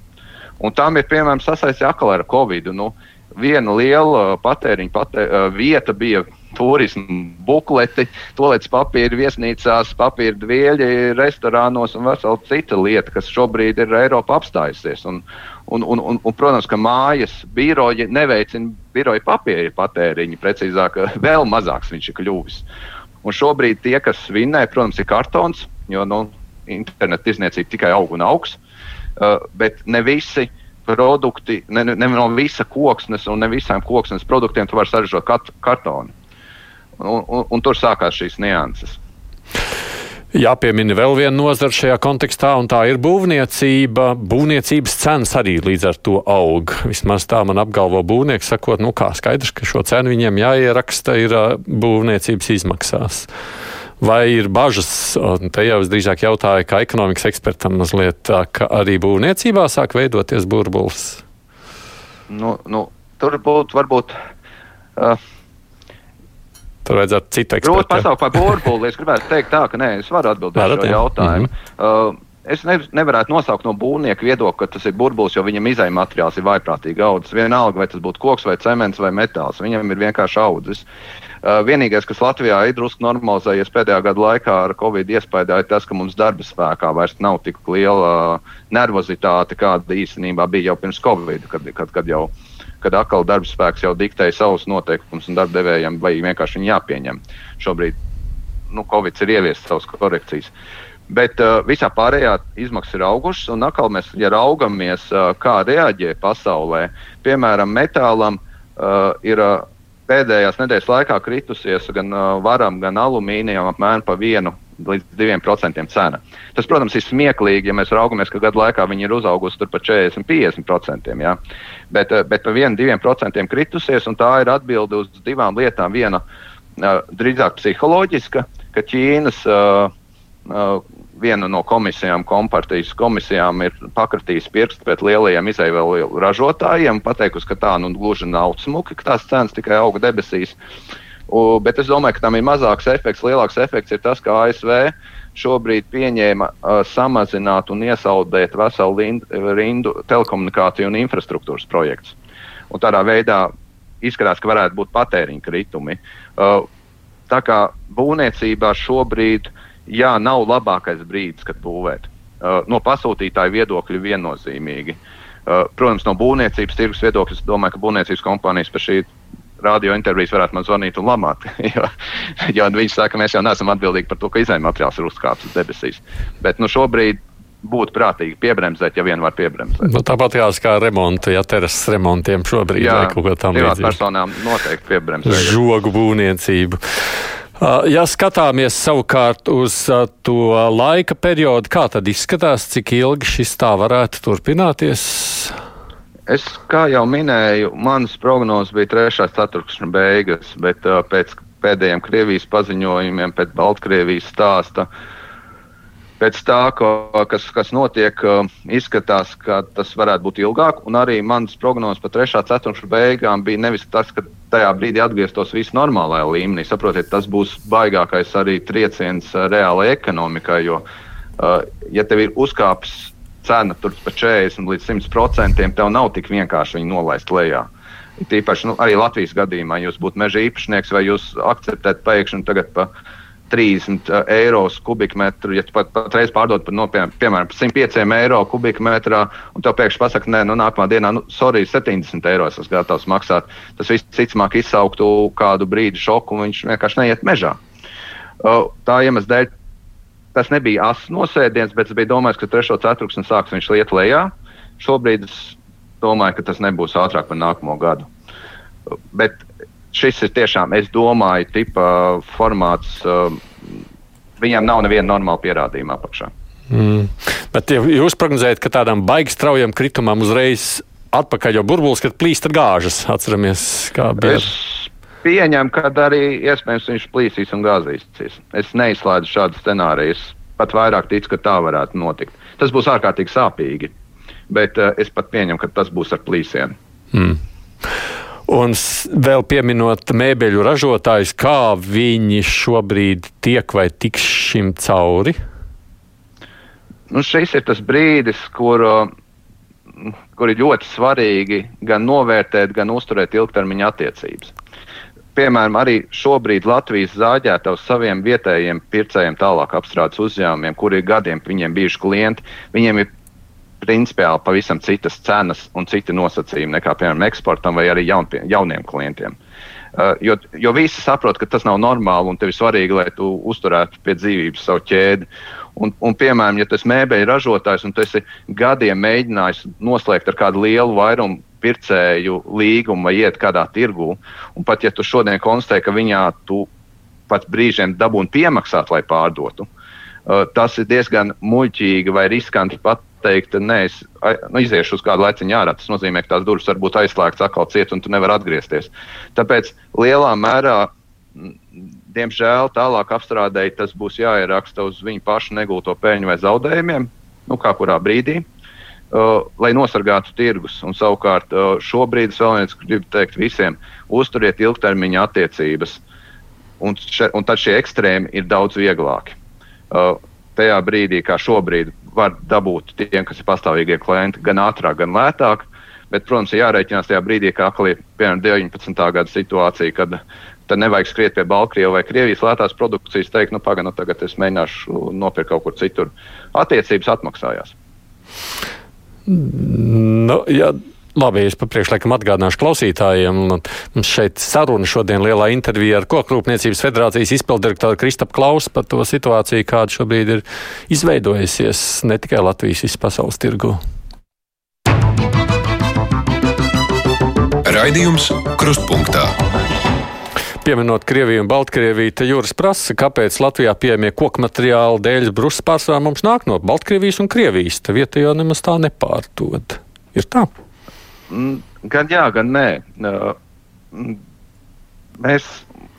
Un tam ir piemēram sasaistīts atkal ar Covid. Nu, viena liela patēriņa patē, uh, vieta bija turismu bukleti, toplets papīra viesnīcās, papīra dvieļi restorānos un vesela cita lieta, kas šobrīd ir Eiropā apstājusies. Un, un, un, un, un, protams, ka mājas biroji neveicina biroja papīra patēriņu, precīzāk, *laughs* vēl mazāks viņš ir kļuvis. Un šobrīd tie, kas svinē, protams, ir kartons, jo nu, interneta tirzniecība tikai aug un augs, uh, bet ne visi produkti, ne, ne, ne no visa koksnes un ne visām koksnes produktiem tu vari saražot kat, kartonu. Un, un, un tur sākās šīs nianses. Jāpiemina vēl viena nozara šajā kontekstā, un tā ir būvniecība. Būvniecības cenas arī līdz ar to aug. Vismaz tā man apgalvo būvnieks, sakot, nu kā skaidrs, ka šo cenu viņiem jāieraksta ir būvniecības izmaksās. Vai ir bažas, un te jau es drīzāk jautāju, kā ekonomikas ekspertam mazliet, ka arī būvniecībā sāk veidoties burbulis? Nu, nu, tur būtu varbūt. Uh, Tur vajadzētu citu ekspertu. Grūti pasaukt par burbuli. Es gribētu teikt tā, ka nē, es varu atbildēt uz šo jautājumu. Mm -hmm. uh, Es ne, nevarētu nosaukt no būvnieka viedokļa, ka tas ir burbulis, jo viņam izējai materiāls ir vaiprātīgi audzis. Vienalga, vai tas būtu koks, vai cements, vai metāls. Viņam ir vienkārši audzis. Uh, vienīgais, kas Latvijā ir drusku normalizējies pēdējā gada laikā ar Covid iespējā, ir tas, ka mums darba spēkā vairs nav tik liela nervozitāte, kāda īstenībā bija jau pirms Covid, kad, kad, kad jau uh, kad atkal darbs spēks jau diktēja savus noteikumus un darbdevējiem vai vienkārši viņi jāpieņem. Šobrīd nu, Covid ir ieviesis savas korekcijas. Bet uh, visā pārējā izmaksas ir augušas, un atkal mēs, ja raugamies, uh, kā reaģē pasaulē, piemēram, metālam uh, ir uh, pēdējās nedēļas laikā kritusies gan uh, varam, gan alumīnijam apmēram pa vienu līdz 2% cena. Tas, protams, ir smieklīgi, ja mēs raugamies, ka gadu laikā viņi ir uzaugusi par 40-50%. Ja? Bet, eh, bet par 1-2% kritusies, un tā ir atbilde uz divām lietām. Viena uh, drīzāk psiholoģiska, ka Ķīnas uh, viena no komisijām, kompartijas komisijām, ir pakratījusi pirkstu pret lielajiem izēvielu ražotājiem, pateikusi, ka tā nu gluži nav smuki, ka tās cenas tikai auga debesīs. Uh, U, bet es domāju, ka tam ir mazāks efekts. Lielāks efekts ir tas, ka ASV šobrīd pieņēma uh, samazināt un iesaldēt veselu rindu, rindu telekomunikāciju un infrastruktūras projektus. Un tādā veidā izskatās, ka varētu būt patēriņa kritumi. Uh, tā kā būvniecībā šobrīd jā, nav labākais brīdis, kad būvēt. Uh, no pasūtītāja viedokļa viennozīmīgi. Uh, protams, no būvniecības tirgus viedokļa es domāju, ka būvniecības kompānijas par šī radio intervijas varētu man zvanīt un lamāt. *laughs* jo, jo viņi saka, ka mēs jau neesam atbildīgi par to, ka izējuma materiāls ir uzkāpts uz debesīs. Bet nu, šobrīd būtu prātīgi piebremzēt, ja vien var piebremzēt. Nu, tāpat jās kā remonta, ja terases remontiem šobrīd Jā, vai kaut ko tam līdzīgu. personām noteikti piebremzēt. Žogu būvniecību. Ja skatāmies savukārt uz to laika periodu, kā tad izskatās, cik ilgi šis tā varētu turpināties? Es, kā jau minēju, manas prognozes bija 3. ceturkšņa beigas, bet uh, pēc pēdējiem Krievijas paziņojumiem, pēc Baltkrievijas stāsta, pēc tā, ko, kas, kas notiek, uh, izskatās, ka tas varētu būt ilgāk. Un arī manas prognozes par 3. ceturkšņa beigām bija nevis tas, ka tajā brīdī atgrieztos viss normālajā līmenī. Saprotiet, tas būs baigākais arī trieciens reālajai ekonomikai, jo, uh, ja tev ir uzkāpis cena tur par 40 līdz 100 procentiem, tev nav tik vienkārši viņu nolaist lejā. Tīpaši nu, arī Latvijas gadījumā, jūs būtu meža īpašnieks vai jūs akceptētu pēkšņi tagad pa 30 eiro kubikmetru, ja pat patreiz pārdod par, no, piemēram, 105 eiro kubikmetrā, un tev pēkšņi pasaka, nē, nu, nākamā dienā, nu, sorry, 70 eiro esmu gatavs maksāt. Tas viss cicamāk izsauktu kādu brīdi šoku, un viņš vienkārši neiet mežā. Tā iemesla dēļ tas nebija asins nosēdiens, bet es biju domājis, ka trešo ceturksni sāks viņš liet lejā. Šobrīd es domāju, ka tas nebūs ātrāk par nākamo gadu. Bet šis ir tiešām, es domāju, tipa formāts. Um, viņam nav neviena normāla pierādījuma apakšā. Mm. Bet ja jūs prognozējat, ka tādam baigi straujam kritumam uzreiz atpakaļ jau burbulis, kad plīst gāžas, atceramies, kā bija. Es pieņemu, ka arī iespējams viņš plīsīs un gāzīsies. Es neizslēdzu šādu scenāriju. Es pat vairāk ticu, ka tā varētu notikt. Tas būs ārkārtīgi sāpīgi, bet uh, es pat pieņemu, ka tas būs ar plīsienu. Mm. Un vēl pieminot mēbeļu ražotājus, kā viņi šobrīd tiek vai tiks šim cauri? Nu, šis ir tas brīdis, kur, kur ir ļoti svarīgi gan novērtēt, gan uzturēt ilgtermiņa attiecības. Piemēram, arī šobrīd Latvijas zāģētavs saviem vietējiem pircējiem, tālāk apstrādes uzņēmumiem, kuri ir gadiem viņiem bijuši klienti, viņiem ir principiāli pavisam citas cenas un citi nosacījumi nekā, piemēram, eksportam vai arī jaun, jauniem klientiem. Uh, jo, jo visi saprot, ka tas nav normāli un tev ir svarīgi, lai tu uzturētu pie dzīvības savu ķēdi. Un, un, piemēram, ja tas mēbeļu ražotājs un tu esi gadiem mēģinājis noslēgt ar kādu lielu vairumu pircēju līgumu vai iet kādā tirgū, un pat ja tu šodien konstatē, ka viņā tu pat brīžiem dabūni piemaksāt, lai pārdotu, uh, tas ir diezgan muļķīgi vai riskanti pat teikt, nē, es nu, iziešu uz kādu laiciņu ārā. Tas nozīmē, ka tās durvis var būt aizslēgtas atkal ciet, un tu nevari atgriezties. Tāpēc lielā mērā, diemžēl, tālāk apstrādēji tas būs jāieraksta uz viņu pašu negūto peļņu vai zaudējumiem, nu, kā kurā brīdī. Uh, lai nosargātu tirgus. Un, savukārt, uh, šobrīd es vēl viens gribu teikt visiem, uzturiet ilgtermiņa attiecības, un, še, un tad šie ekstrēmi ir daudz vieglāki. Uh, tajā brīdī, kā šobrīd, var dabūt tiem, kas ir pastāvīgie klienti, gan ātrāk, gan lētāk. Bet, protams, ir jārēķinās tajā brīdī, kā atkal ir piemēram 19. gada situācija, kad tad nevajag skriet pie Baltkrievijas vai Krievijas lētās produkcijas, teikt, nu, pagaidi, nu, tagad es mēģināšu nopirkt kaut kur citur. Attiecības atmaksājās. Nu, ja Labi, es papriekšliekam atgādināšu klausītājiem. Mums šeit saruna šodien lielā intervijā ar Kokrūpniecības federācijas izpildirektoru Kristapu Klausu par to situāciju, kāda šobrīd ir izveidojusies ne tikai Latvijas, visas pasaules tirgu. Raidījums Krustpunktā. Pieminot Krieviju un Baltkrieviju, te jūras prasa, kāpēc Latvijā pieejamie koku materiāli dēļ brusas pārsvarā mums nāk no Baltkrievijas un Krievijas. Te vietējā nemaz tā nepārdod. Ir tā. Mm, gan jā, gan nē. Mm, mēs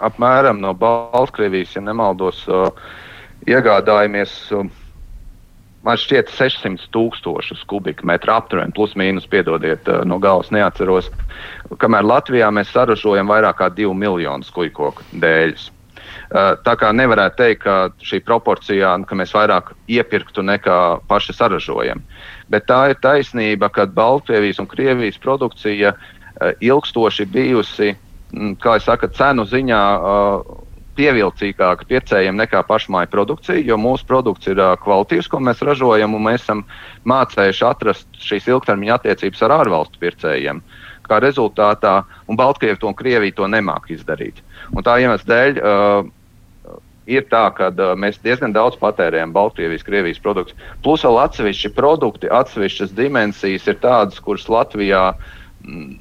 apmēram no Baltkrievijas, ja nemaldos, iegādājamies man šķiet 600 tūkstošus kubikmetru aptuveni, plus mīnus, piedodiet, no galvas neatceros. Kamēr Latvijā mēs saražojam vairāk kā 2 miljonus kujkoku dēļus. Tā kā nevarētu teikt, ka šī proporcijā, ka mēs vairāk iepirktu nekā paši saražojam. Bet tā ir taisnība, ka Baltkrievijas un Krievijas produkcija ilgstoši bijusi, kā jau saka, cenu ziņā pievilcīgāka pircējiem nekā pašmāju produkcija, jo mūsu produkts ir kvalitīvs, ko mēs ražojam, un mēs esam mācējuši atrast šīs ilgtermiņa attiecības ar ārvalstu pircējiem. Kā rezultātā, Baltkrievija to un Krievija to nemāk izdarīt. Un tā iemesla dēļ uh, ir tā, ka uh, mēs diezgan daudz patērējam Baltkrievijas, Krievijas produktus. Plus vēl atsevišķi produkti, atsevišķas dimensijas ir tādas, kuras Latvijā mm,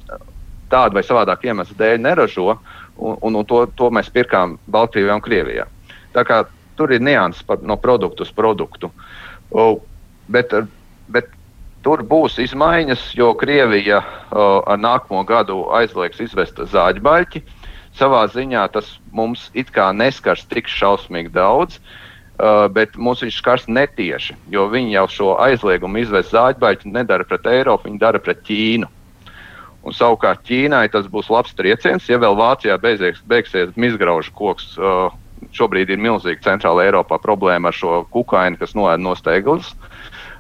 tādu vai savādāku iemeslu dēļ neražo, un, un, un to, to mēs pirkām Baltkrievijā un Krievijā. Tā kā tur ir nianses no produktu uz produktu. Uh, bet, bet tur būs izmaiņas, jo Krievija uh, ar nākamo gadu aizliegs izvest zāģbaļķi. Savā ziņā tas mums it kā neskars tik šausmīgi daudz. Uh, bet mums viņš skars netieši, jo viņi jau šo aizliegumu izvest zāģbaļķi nedara pret Eiropu, viņi dara pret Ķīnu. Un savukārt Ķīnai tas būs labs trieciens, ja vēl Vācijā beigsies, beigsies mizgraužu koks. Uh, šobrīd ir milzīga centrāla Eiropā problēma ar šo kukaini, kas noēd no steiglas.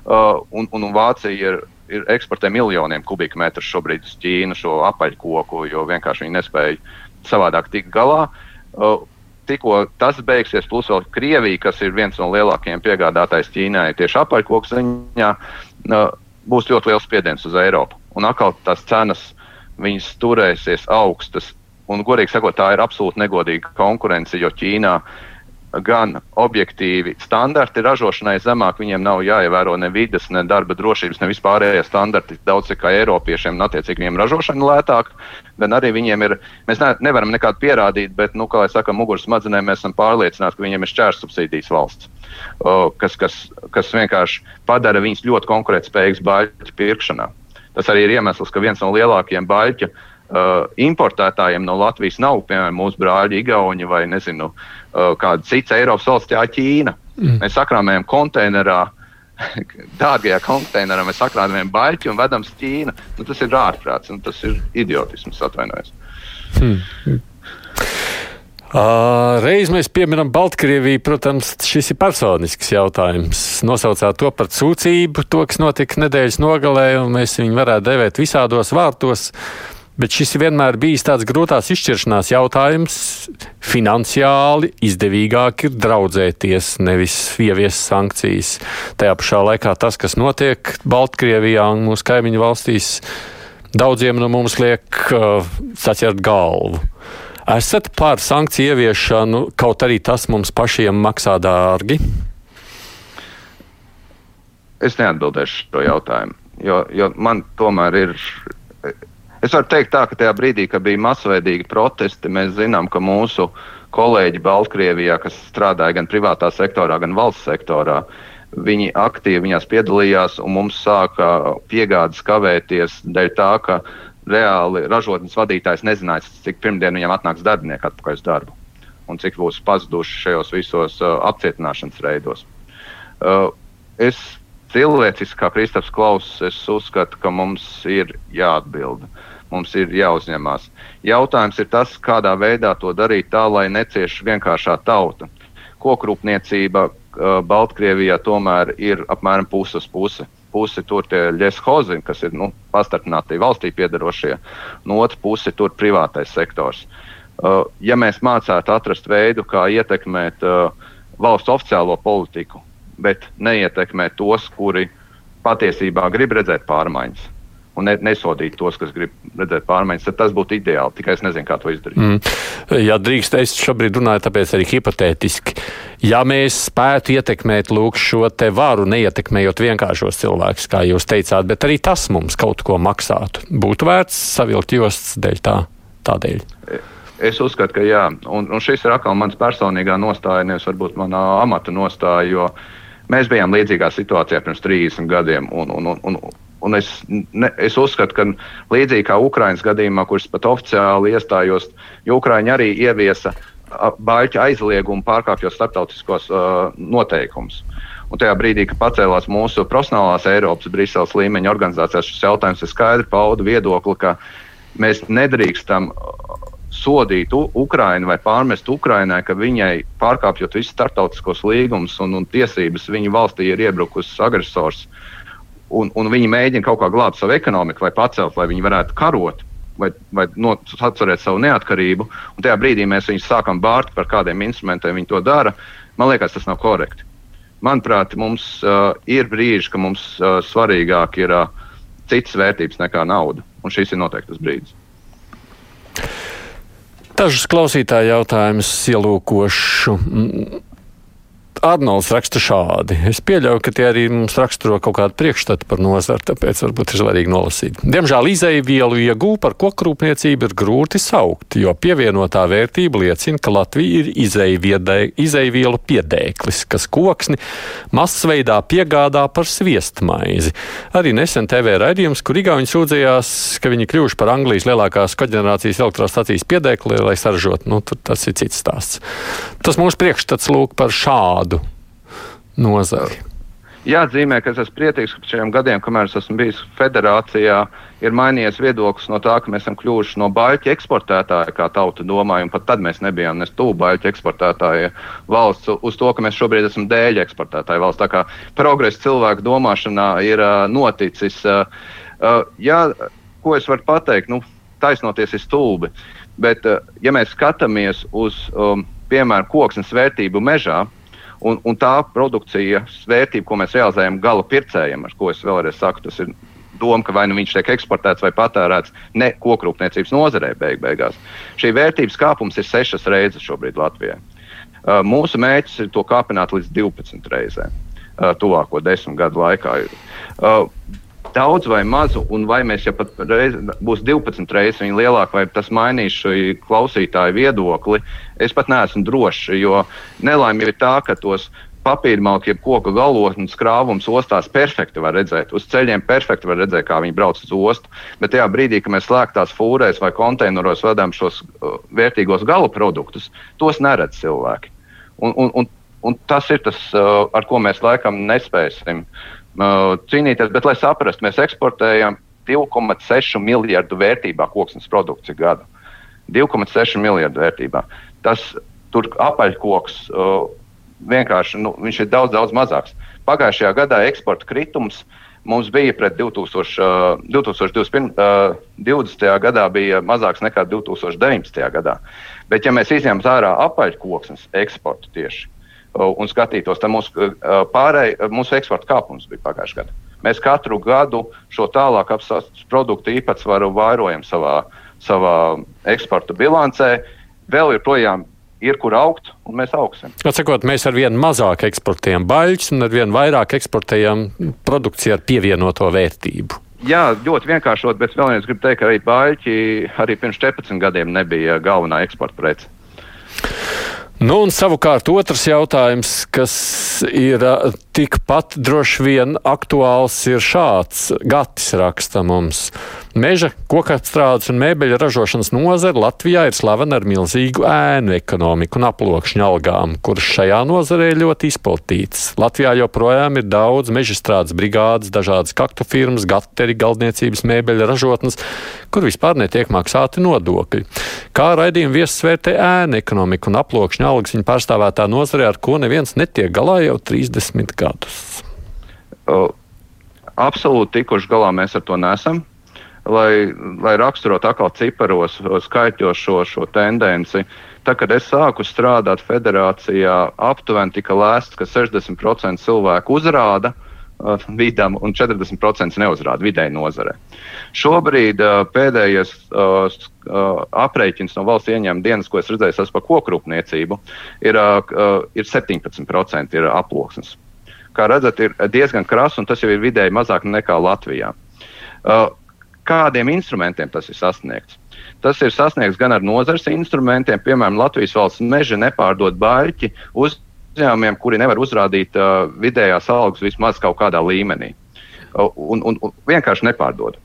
Uh, un, un Vācija ir ir eksportē miljoniem kubikmetru šobrīd uz Ķīnu šo apaļkoku, jo vienkārši viņi nespēja savādāk tikt galā. Uh, tikko tas beigsies, plus vēl Krievija, kas ir viens no lielākajiem piegādātājiem Ķīnai, tieši apaļkoku ziņā, uh, būs ļoti liels spiediens uz Eiropu. Un atkal tās cenas viņas turēsies augstas. Un, godīgi sakot, tā ir absolūti negodīga konkurence, jo Ķīnā gan objektīvi standarti ražošanai zemāk, viņiem nav jāievēro ne vidas, ne darba drošības, ne vispārējie standarti, daudz kā Eiropiešiem, un attiecīgi viņiem ražošana lētāk, gan arī viņiem ir, mēs ne, nevaram nekādu pierādīt, bet, nu, kā jau saka, muguras smadzenēm mēs esam pārliecināti, ka viņiem ir šķērs subsīdijas valsts, kas, kas, kas vienkārši padara viņus ļoti konkurētspējīgus baļķu pirkšanā. Tas arī ir iemesls, ka viens no lielākajiem baļķu uh, importētājiem no Latvijas nav, piemēram, mūsu brāļi, Igauni vai nezinu, uh, kāda cita Eiropas valsts, jā, Ķīna. Mm. Mēs sakrāmējam konteinerā, *laughs* dārgajā konteinerā, mēs sakrāmējam baļķi un vedam uz Ķīnu. Nu, tas ir ārprāts, nu, tas ir idiotisms, atvainojos. Hmm. Reiz mēs pieminam Baltkrieviju, protams, šis ir personisks jautājums. Nosaucāt to par sūdzību, to, kas notika nedēļas nogalē, un mēs viņu varētu devēt visādos vārtos. Bet šis vienmēr bijis tāds grūtās izšķiršanās jautājums. Finansiāli izdevīgāk ir draudzēties, nevis ieviest sankcijas. Tajā pašā laikā tas, kas notiek Baltkrievijā un mūsu kaimiņu valstīs, daudziem no mums liek uh, saķert galvu. Esat par sankciju ieviešanu, kaut arī tas mums pašiem maksā dārgi? Es neatbildēšu šo jautājumu, jo, jo man tomēr ir. Es varu teikt, tā, ka tajā brīdī, kad bija masveidīgi protesti, mēs zinām, ka mūsu kolēģi Baltkrievijā, kas strādāja gan privātā sektorā, gan valsts sektorā, viņi aktīvi viņās piedalījās un mums sāka piegādes kavēties dēļ tā, ka reāli ražotnes vadītājs nezināja, cik pirmdien viņam atnāks darbinieki atpakaļ uz darbu un cik būs pazuduši šajos visos uh, apcietināšanas reidos. Uh, es cilvēciski, kā Kristaps Klauss, es uzskatu, ka mums ir jāatbild. Mums ir jāuzņemās. Jautājums ir tas, kādā veidā to darīt tā, lai necieš vienkāršā tauta. Kokrūpniecība uh, Baltkrievijā tomēr ir apmēram puses puse pusi tur tie ļeshozi, kas ir nu, pastartināti valstī piedarošie, no otras puses tur privātais sektors. Uh, ja mēs mācētu atrast veidu, kā ietekmēt uh, valsts oficiālo politiku, bet neietekmēt tos, kuri patiesībā grib redzēt pārmaiņas un ne, nesodīt tos, kas grib redzēt pārmaiņas, tad tas būtu ideāli. Tikai es nezinu, kā to izdarīt. Mm. Ja drīkst, es šobrīd runāju, tāpēc arī hipotētiski. Ja mēs spētu ietekmēt lūk, šo te varu, neietekmējot vienkāršos cilvēkus, kā jūs teicāt, bet arī tas mums kaut ko maksātu, būtu vērts savilkt jostas dēļ tā, tādēļ. Es uzskatu, ka jā, un, un šis ir atkal mans personīgā nostāja, nevis varbūt manā amata nostāja, jo mēs bijām līdzīgā situācijā pirms 30 gadiem. Un, un, un, un, Un es, ne, es uzskatu, ka līdzīgi kā Ukraiņas gadījumā, kurš pat oficiāli iestājos, jo Ukraiņa arī ieviesa baļķa aizliegumu pārkāpjot starptautiskos uh, noteikumus. Un tajā brīdī, kad pacēlās mūsu profesionālās Eiropas, Briseles līmeņa organizācijās, šis jautājums ir skaidri pauda viedokli, ka mēs nedrīkstam sodīt Ukrainu vai pārmest Ukrainai, ka viņai pārkāpjot visus starptautiskos līgumus un, un tiesības, viņu valstī ir iebrukusi agresors. Uh, un, un viņi mēģina kaut kā glābt savu ekonomiku vai pacelt, lai viņi varētu karot. Vai, vai atcerēt savu neatkarību, un tajā brīdī mēs viņus sākam bārt par kādiem instrumentiem viņi to dara. Man liekas, tas nav korekti. Manuprāt, mums uh, ir brīži, ka mums uh, svarīgāk ir uh, citas vērtības nekā nauda, un šis ir noteikti tas brīdis. Dažus klausītāju jautājumus ielūkošu. Arnolds raksta šādi. Es pieļauju, ka tie arī mums raksturo kaut kādu priekšstatu par nozari, tāpēc varbūt ir svarīgi nolasīt. Diemžēl izēvielu iegūmu par kokrūpniecību ir grūti saukt, jo pievienotā vērtība liecina, ka Latvija ir izēvielu piedēklis, kas koksni masveidā piegādā par sviestmaizi. Arī nesen TV raidījums, kur Igauni sūdzējās, ka viņi kļuvuši par Anglijas lielākās koģenerācijas elektrostacijas piedēkli, lai saražotu, nu, tas ir cits stāsts. Tas mūsu priekšstats lūk par šādu nozari. Jāatzīmē, ka es esmu priecīgs, ka šajiem gadiem, kamēr es esmu bijis federācijā, ir mainījies viedoklis no tā, ka mēs esam kļuvuši no baļķa eksportētāja, kā tauta domāja, un pat tad mēs nebijām nes tuvu baļķa eksportētāja valsts, uz to, ka mēs šobrīd esam dēļa eksportētāja valsts. Tā kā progress cilvēku domāšanā ir uh, noticis. Uh, uh, jā, ko es varu pateikt? Nu, taisnoties ir stulbi. Bet, uh, ja mēs skatāmies uz, um, piemēram, koksnes vērtību mežā, un, un tā produkcijas vērtība, ko mēs realizējam gala pircējiem, ar ko es vēlreiz saku, tas ir doma, ka vai nu viņš tiek eksportēts vai patērēts ne kokrūpniecības nozarē beig beigās. Šī vērtības kāpums ir sešas reizes šobrīd Latvijā. Uh, mūsu mērķis ir to kāpināt līdz 12 reizēm uh, tuvāko desmit gadu laikā. Uh, daudz vai mazu, un vai mēs ja pat reiz, būs 12 reizes viņa lielāka, vai tas mainīs šī klausītāja viedokli, es pat neesmu drošs. Jo nelaime ir tā, ka tos papīrmalku, jeb koku galotnes krāvums ostās perfekti var redzēt. Uz ceļiem perfekti var redzēt, kā viņi brauc uz ostu. Bet tajā brīdī, kad mēs slēgtās fūrēs vai konteineros vedam šos uh, vērtīgos gala produktus, tos neredz cilvēki. Un, un, un, un tas ir tas, uh, ar ko mēs laikam nespēsim uh, cīnīties. Bet, lai saprastu, mēs eksportējam 2,6 miljardu vērtībā koksnes produkciju gadu. 2,6 miljardu vērtībā. Tas tur apaļkoks. Uh, vienkārši nu, ir daudz, daudz mazāks. Pagājušajā gadā eksporta kritums mums bija pret 2000, 2021, 2020. gadā bija mazāks nekā 2019. gadā. Bet, ja mēs izņemam ārā apaļkoksnes eksportu tieši un skatītos, tad mūsu, pārēj, mūsu eksporta kāpums bija pagājušajā gadā. Mēs katru gadu šo tālāk apstāstu produktu īpatsvaru vairojam savā, savā eksporta bilancē. Vēl joprojām ir kur augt, un mēs augsim. Atsakot, mēs ar vien mazāk eksportējam baļķus un ar vien vairāk eksportējam produkciju ar pievienoto vērtību. Jā, ļoti vienkāršot, bet vēlreiz gribu teikt, ka arī baļķi arī pirms 14 gadiem nebija galvenā eksporta prece. Nu, un savukārt otrs jautājums, kas ir tikpat droši vien aktuāls, ir šāds. Gatis raksta mums. Meža, kokapstrādes un mēbeļa ražošanas nozare Latvijā ir slavena ar milzīgu ēnu ekonomiku un aploksņu algām, kuras šajā nozarē ļoti izplatītas. Latvijā joprojām ir daudz mežastrādes brigādes, dažādas kaktu firmas, gateri, galdniecības mēbeļa ražotnes, kur vispār netiek maksāti nodokļi. Kā raidījuma viesis vērtē ēnu ekonomiku un aploksņu algas viņa pārstāvētā nozarē, ar ko neviens netiek galā jau 30 gadus? Uh, absolūti tikuši galā mēs ar to nesam lai, lai raksturotu atkal ciparos, skaitļos šo, šo tendenci. Tā, kad es sāku strādāt federācijā, aptuveni tika lēsts, ka 60% cilvēku uzrāda uh, vidam un 40% neuzrāda vidēji nozarē. Šobrīd uh, pēdējais uh, aprēķins no valsts ieņēmuma dienas, ko es redzēju par kokrūpniecību, ir, ir 17% ir aploksnes. Kā redzat, ir diezgan krāsa, un tas jau ir vidēji mazāk nekā Latvijā. Uh, kādiem instrumentiem tas ir sasniegts. Tas ir sasniegts gan ar nozares instrumentiem, piemēram, Latvijas valsts meža nepārdod baļķi uzņēmumiem, kuri nevar uzrādīt uh, vidējās algas vismaz kaut kādā līmenī. Uh, un, un, un vienkārši nepārdod.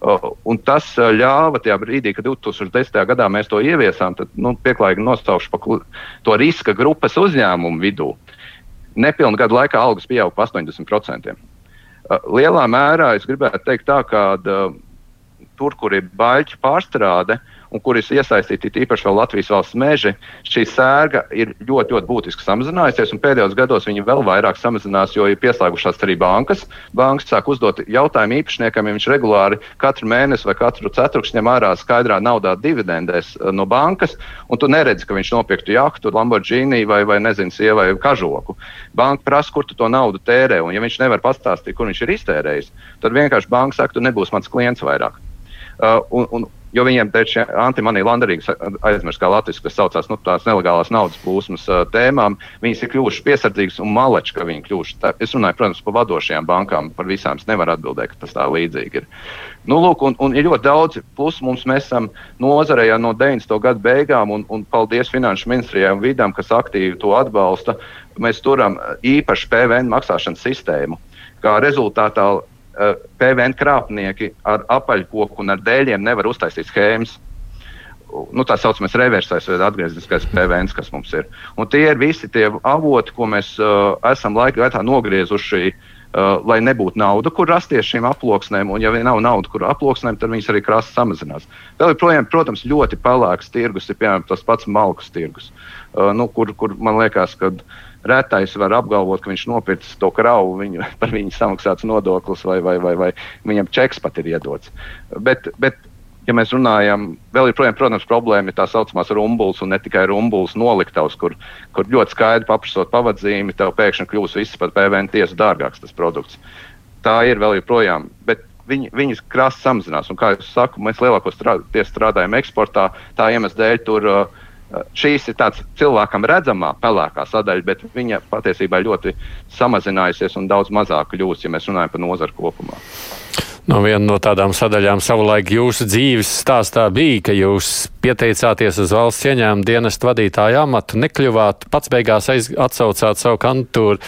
Uh, un tas uh, ļāva tajā brīdī, kad 2010. gadā mēs to ieviesām, tad nu, pieklājīgi nosaukšu par to riska grupas uzņēmumu vidū. Nepilnu gadu laikā algas pieauga par 80%. Uh, lielā mērā es gribētu teikt tā, ka uh, tur, kur ir baļķu pārstrāde un kur ir iesaistīti īpaši vēl Latvijas valsts meži, šī sērga ir ļoti, ļoti būtiski samazinājusies. Pēdējos gados viņa vēl vairāk samazinās, jo ir pieslēgušās arī bankas. Bankas sāk uzdot jautājumu īpašniekam, ja viņš regulāri katru mēnesi vai katru ceturkšņu ņem ārā skaidrā naudā dividendēs eh, no bankas, un tu neredzi, ka viņš nopirktu jahtu, Lamborghini vai, vai nezinu, sievai kažoku. Banka prasa, kur tu to naudu tērē, un ja viņš nevar pastāstīt, kur viņš ir iztērējis, tad vienkārši banka saka, tu nebūsi mans klients vairāk. Uh, un, un, jo viņiem tieši antimonija landarīgas aizmirst, kā latviešu, kas saucās nu, tās nelegālās naudas plūsmas uh, tēmām, viņas ir kļuvušas piesardzīgas un maleči, ka viņi kļuvuši. Tā, es runāju, protams, par vadošajām bankām, par visām es nevaru atbildēt, ka tas tā līdzīgi ir. Nu, lūk, un, un ir ļoti daudz plusu mums. Mēs esam nozarē jau no 90. gadu beigām, un, un paldies Finanšu ministrijai un vidām, kas aktīvi to atbalsta. Mēs turam īpašu PVN maksāšanas sistēmu. Kā rezultātā PVN krāpnieki ar apaļkoku un ar dēļiem nevar uztaisīt schēmas. Nu, tā saucamais reversais vai atgriezniskais PVN, kas mums ir. Un tie ir visi tie avoti, ko mēs uh, esam laika gaitā nogriezuši Uh, lai nebūtu nauda, kur rasties šīm aploksnēm, un ja nav nauda, kur aploksnēm, tad viņas arī krāsa samazinās. Vēl joprojām, protams, ļoti pelēks tirgus ir piemēram tas pats malkas tirgus, uh, nu, kur, kur man liekas, ka retais var apgalvot, ka viņš nopircis to kravu, viņu, *laughs* par viņu samaksāts nodoklis vai, vai, vai, vai viņam čeks pat ir iedots. Bet, bet ja mēs runājam, vēl joprojām, protams, problēma ir tā saucamās rumbulis un ne tikai rumbulis noliktavs, kur, kur ļoti skaidri paprasot pavadzīmi, tev pēkšņi kļūs viss par PVN tiesu dārgāks tas produkts. Tā ir vēl joprojām. Bet viņi, viņas krāsa samazinās. Un, kā jau saku, mēs lielāko strād, strādājam eksportā, tā iemesla dēļ tur. Uh, Šīs ir tāds cilvēkam redzamā pelēkā sadaļa, bet viņa patiesībā ļoti samazinājusies un daudz mazāk kļūst, ja mēs runājam par nozaru kopumā. No viena no tādām sadaļām savulaik jūsu dzīves stāstā bija, ka jūs pieteicāties uz valsts ieņēmuma dienestu vadītāju amatu, nekļuvāt, pats beigās aiz, atsaucāt savu kantūru.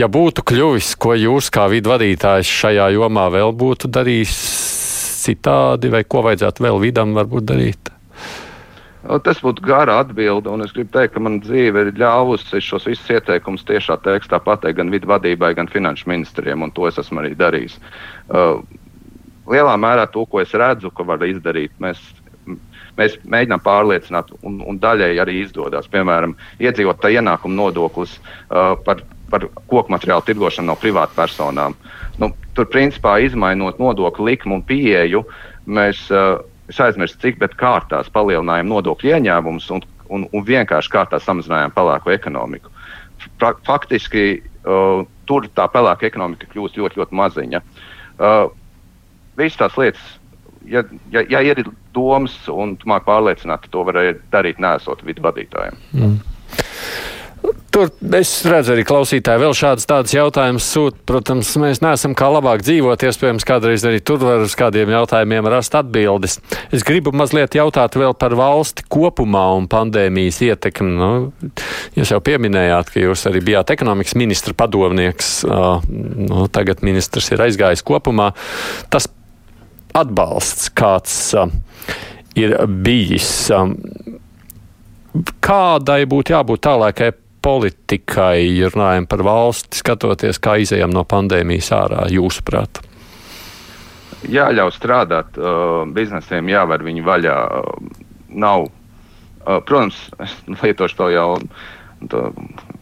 Ja būtu kļuvis, ko jūs kā vidu vadītājs šajā jomā vēl būtu darījis citādi, vai ko vajadzētu vēl vidam varbūt darīt? Tas būtu gara atbilde, un es gribu teikt, ka man dzīve ir ļāvusi šos visus ieteikumus tiešā tekstā pateikt gan vidu vadībai, gan finanšu ministriem, un to es esmu arī darījis. Uh, lielā mērā to, ko es redzu, ka var izdarīt, mēs, mēs mēģinām pārliecināt, un, un daļai arī izdodas. Piemēram, iedzīvotāja ienākuma nodoklis uh, par, par koku materiālu tirgošanu no privātpersonām. Nu, tur, principā, izmainot nodokļu likumu un pieeju, mēs uh, Es aizmirsu, cik kārtās palielinājām nodokļu ieņēmumus un, un, un vienkārši kārtā samazinājām pelēko ekonomiku. Pra, faktiski uh, tur tā pelēka ekonomika kļūst ļoti, ļoti maziņa. Uh, Visas tās lietas, ja, ja, ja ir domas un tu māki pārliecināt, to varēja darīt nesot vidu vadītājiem. Mm. Tur es redzu arī klausītāji vēl šādas tādas jautājumas sūt. Protams, mēs neesam kā labāk dzīvot, iespējams, kādreiz arī tur var uz kādiem jautājumiem rast atbildes. Es gribu mazliet jautāt vēl par valsti kopumā un pandēmijas ietekmi. Nu, jūs jau pieminējāt, ka jūs arī bijāt ekonomikas ministra padomnieks, nu, tagad ministrs ir aizgājis kopumā. Tas atbalsts, kāds ir bijis, kādai būtu jābūt tālākai politikai, ja runājam par valsti, skatoties, kā izējām no pandēmijas ārā, jūsuprāt? Jāļauj strādāt uh, biznesiem, jāvar viņi vaļā. Uh, nav, uh, protams, *laughs* es lietošu to jau. To,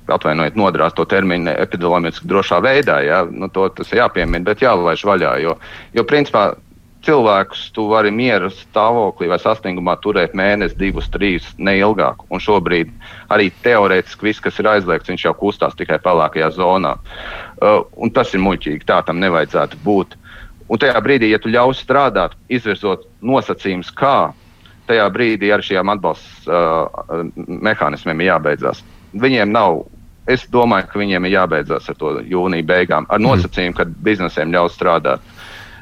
atvainojiet, nodrās to terminu epidemioloģiski drošā veidā. Ja? Nu, to, tas ir jāpiemina, bet jālaiž vaļā. Jo, jo principā cilvēkus tu vari miera stāvoklī vai sasniegumā turēt mēnesi, divus, trīs, ne ilgāk. Un šobrīd arī teorētiski viss, kas ir aizliegts, viņš jau kustās tikai pelēkajā zonā. Uh, un tas ir muļķīgi, tā tam nevajadzētu būt. Un tajā brīdī, ja tu ļaus strādāt, izvirzot nosacījumus, kā, tajā brīdī ar šiem atbalsta uh, mehānismiem ir jābeidzās. Viņiem nav es domāju, ka viņiem ir jābeidzās ar to jūnija beigām, ar mhm. nosacījumu, ka biznesiem ļaus strādāt.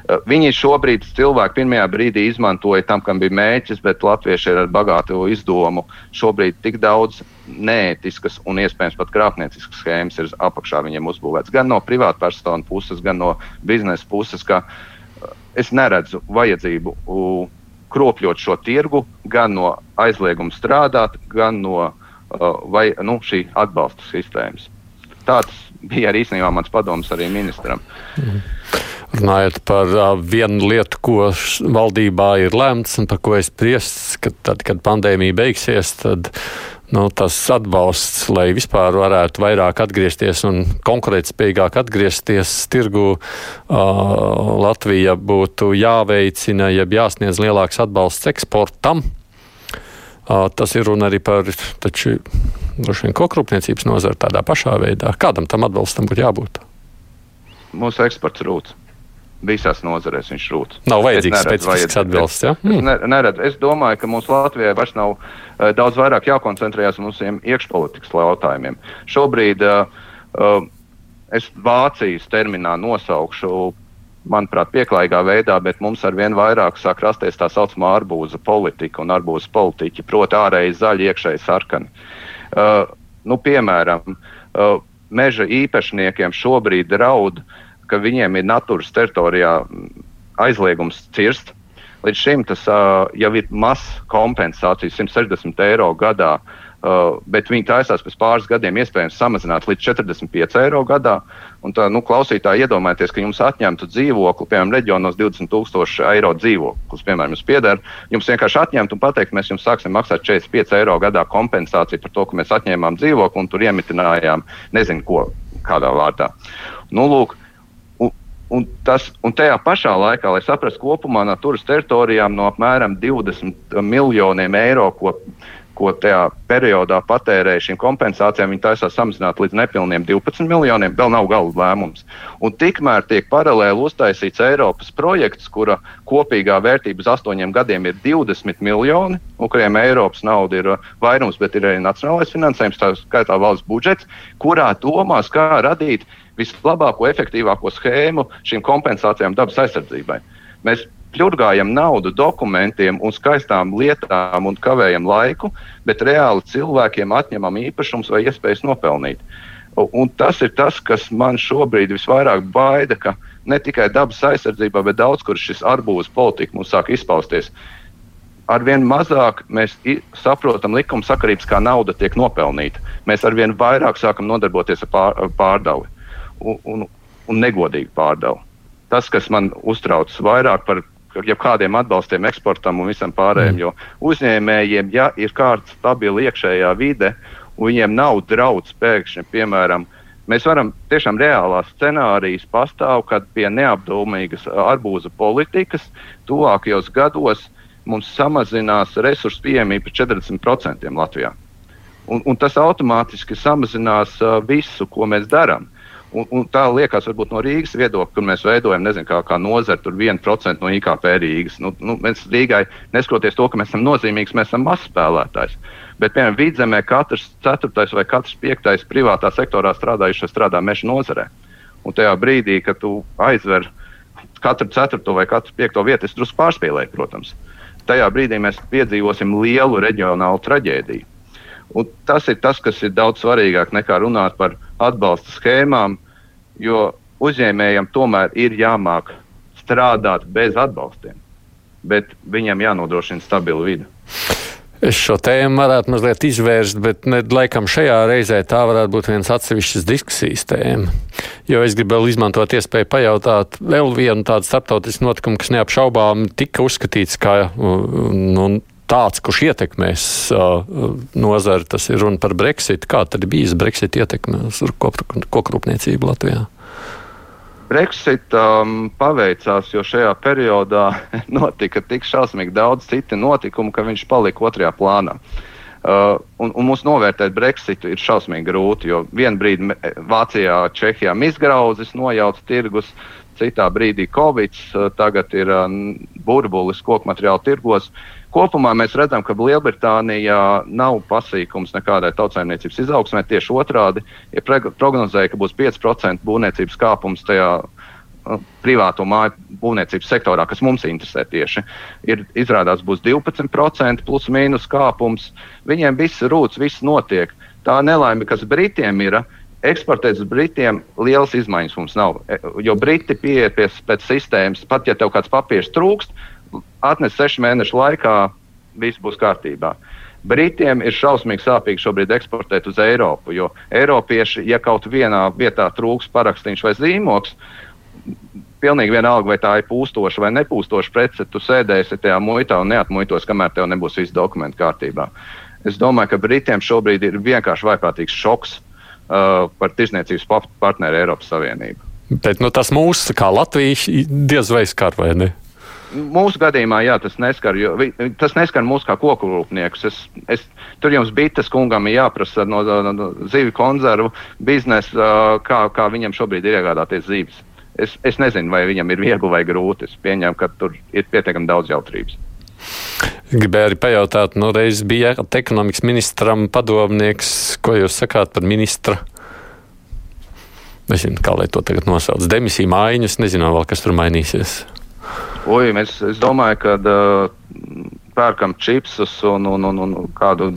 Eh, viņi šobrīd cilvēki pirmajā brīdī izmantoja tam, kam bija mērķis, bet latvieši ir ar bagātu izdomu. Šobrīd tik daudz neētiskas un iespējams pat krāpnieciskas schēmas ir apakšā viņiem uzbūvēts. Gan no privātpersonu puses, gan no biznesa puses, ka eh, es neredzu vajadzību kropļot šo tirgu gan no aizlieguma strādāt, gan no uh, vai, nu, šī atbalsta sistēmas. Tāds bija arī īstenībā mans padoms arī ministram. Mm. Runājot par vienu lietu, ko valdībā ir lemts un par ko es priests, ka tad, kad pandēmija beigsies, tad nu, tas atbalsts, lai vispār varētu vairāk atgriezties un konkurētspējīgāk atgriezties tirgu, uh, Latvija būtu jāveicina, jeb jāsniedz lielāks atbalsts eksportam. Uh, tas ir runa arī par taču, vien kokrūpniecības nozaru tādā pašā veidā. Kādam tam atbalstam būtu jābūt? Mūsu eksports rūts visās nozarēs viņš rūt. Nav vajadzīgs specifisks atbilsts. Ja? Mm. Es, ne, neredzu. es domāju, ka mums Latvijai vairs nav uh, daudz vairāk jākoncentrējas uz mūsu iekšpolitikas jautājumiem. Šobrīd uh, uh, es Vācijas terminā nosaukšu. Manuprāt, pieklājīgā veidā, bet mums ar vien vairāk sāk rasties tā saucamā arbūza politika un arbūza politiķi, proti, ārēji zaļi, iekšēji sarkani. Uh, nu, piemēram, uh, meža īpašniekiem šobrīd draud uh, ka viņiem ir natūras teritorijā aizliegums cirst. Līdz šim tas uh, jau ir mazs kompensācijas, 160 eiro gadā Uh, bet viņi taisās pēc pāris gadiem iespējams samazināt līdz 45 eiro gadā. Un tā, nu, klausītāji, iedomājieties, ka jums atņemtu dzīvokli, piemēram, reģionos 20,000 eiro dzīvoklis, piemēram, jums pieder. Jums vienkārši atņemt un pateikt, mēs jums sāksim maksāt 45 eiro gadā kompensāciju par to, ka mēs atņēmām dzīvokli un tur iemitinājām nezinu ko kādā vārdā. Nu, lūk, Un, tas, un tajā pašā laikā, lai saprastu kopumā no turas teritorijām no apmēram 20 miljoniem eiro, ko ko tajā periodā patērēja šīm kompensācijām, viņi taisās samazināt līdz nepilniem 12 miljoniem. Vēl nav gala lēmums. Un tikmēr tiek paralēli uztaisīts Eiropas projekts, kura kopīgā vērtība uz astoņiem gadiem ir 20 miljoni, un kuriem Eiropas nauda ir uh, vairums, bet ir arī nacionālais finansējums, tā skaitā valsts budžets, kurā domās, kā radīt vislabāko, efektīvāko schēmu šīm kompensācijām dabas aizsardzībai. Mēs pļurgājam naudu dokumentiem un skaistām lietām un kavējam laiku, bet reāli cilvēkiem atņemam īpašums vai iespējas nopelnīt. Un tas ir tas, kas man šobrīd visvairāk baida, ka ne tikai dabas aizsardzībā, bet daudz kur šis arbūzs politika mums sāk izpausties. Arvien mazāk mēs saprotam likumsakarības, kā nauda tiek nopelnīta. Mēs arvien vairāk sākam nodarboties ar pār, pārdauli un, un, un negodīgu pārdauli. Tas, kas man uztrauc vairāk par jebkādiem atbalstiem eksportam un visam pārējiem. Mm. Jo uzņēmējiem, ja ir kārta stabila iekšējā vide, un viņiem nav draudz pēkšņi, piemēram, mēs varam tiešām reālā scenārijas pastāv, kad pie neapdomīgas arbūza politikas tuvākajos gados mums samazinās resursu pieejamība par 40% Latvijā. Un, un tas automātiski samazinās uh, visu, ko mēs darām. Un, un tā liekas, varbūt no Rīgas viedokļa, kur mēs veidojam, nezinu, kā, kā nozara, tur 1% no IKP Rīgas. Nu, nu, mēs Rīgai, neskatoties to, ka mēs esam nozīmīgs, mēs esam mazs spēlētājs. Bet, piemēram, vidzemē katrs ceturtais vai katrs piektais privātā sektorā strādājušais strādā meža nozarē. Un tajā brīdī, kad tu aizver katru ceturto vai katru piekto vietu, es drusku pārspīlēju, protams. Tajā brīdī mēs piedzīvosim lielu reģionālu traģēdiju. Un tas ir tas, kas ir daudz svarīgāk nekā runāt par atbalsta schēmām, jo uzņēmējiem tomēr ir jāmāk strādāt bez atbalstiem, bet viņam jānodrošina stabila vide. Es šo tēmu varētu mazliet izvērst, bet ne, laikam šajā reizē tā varētu būt viens atsevišķs diskusijas tēma. Jo es gribu vēl izmantot iespēju pajautāt vēl vienu tādu starptautisku notikumu, kas neapšaubām tika uzskatīts kā nu, tāds, kurš ietekmēs uh, nozari, tas ir runa par Brexit. Kā tad bijis Brexit ietekme uz kokrūpniecību Latvijā? Brexit um, paveicās, jo šajā periodā *laughs* notika tik šausmīgi daudz citu notikumu, ka viņš palika otrajā plānā. Uh, un, un mums novērtēt Brexitu ir šausmīgi grūti, jo vienā brīdī Vācijā, Čehijā izgrauzis, nojauts tirgus, citā brīdī Covid, uh, tagad ir uh, burbulis koku materiālu tirgos. Uh, Kopumā mēs redzam, ka Lielbritānijā nav pasīkums nekādai tautsājumniecības izaugsmē. Tieši otrādi, ja prognozēja, ka būs 5% būvniecības kāpums tajā uh, privāto māju būvniecības sektorā, kas mums interesē tieši, ir izrādās būs 12% plus mīnus kāpums. Viņiem viss rūts, viss notiek. Tā nelaime, kas Britiem ir, eksportēt uz Britiem lielas izmaiņas mums nav. E, jo Briti pieiet pie, pēc sistēmas, pat ja tev kāds papīrs trūkst, atnes sešu mēnešu laikā, viss būs kārtībā. Britiem ir šausmīgi sāpīgi šobrīd eksportēt uz Eiropu, jo Eiropieši, ja kaut vienā vietā trūks parakstīns vai zīmoks, pilnīgi vienalga, vai tā ir pūstoša vai nepūstoša prece, tu sēdēsi tajā muitā un neatmuitos, kamēr tev nebūs viss dokumenti kārtībā. Es domāju, ka Britiem šobrīd ir vienkārši vaiprātīgs šoks uh, par tirsniecības partneri Eiropas Savienību. Bet nu, tas mūsu, kā Latvijas, diez vai skar vai ne? Mūsu gadījumā jā, tas neskar, jo, tas neskar mūs kā koku rūpniekus. Es, es, tur jums bites kungam ir jāprasa no, no, no zivju konzervu biznesa, kā, kā viņam šobrīd ir iegādāties zivis. Es, es nezinu, vai viņam ir viegli vai grūti. Es pieņemu, ka tur ir pietiekami daudz jautrības. Gribēju arī pajautāt, nu reiz bija ekonomikas ministram padomnieks, ko jūs sakāt par ministra? Nezinu, kā lai to tagad nosauc. Demisija mājiņas, nezinu vēl, kas tur mainīsies. Oi, mēs, es domāju, ka uh, pērkam čipsus un, un, un, un kādu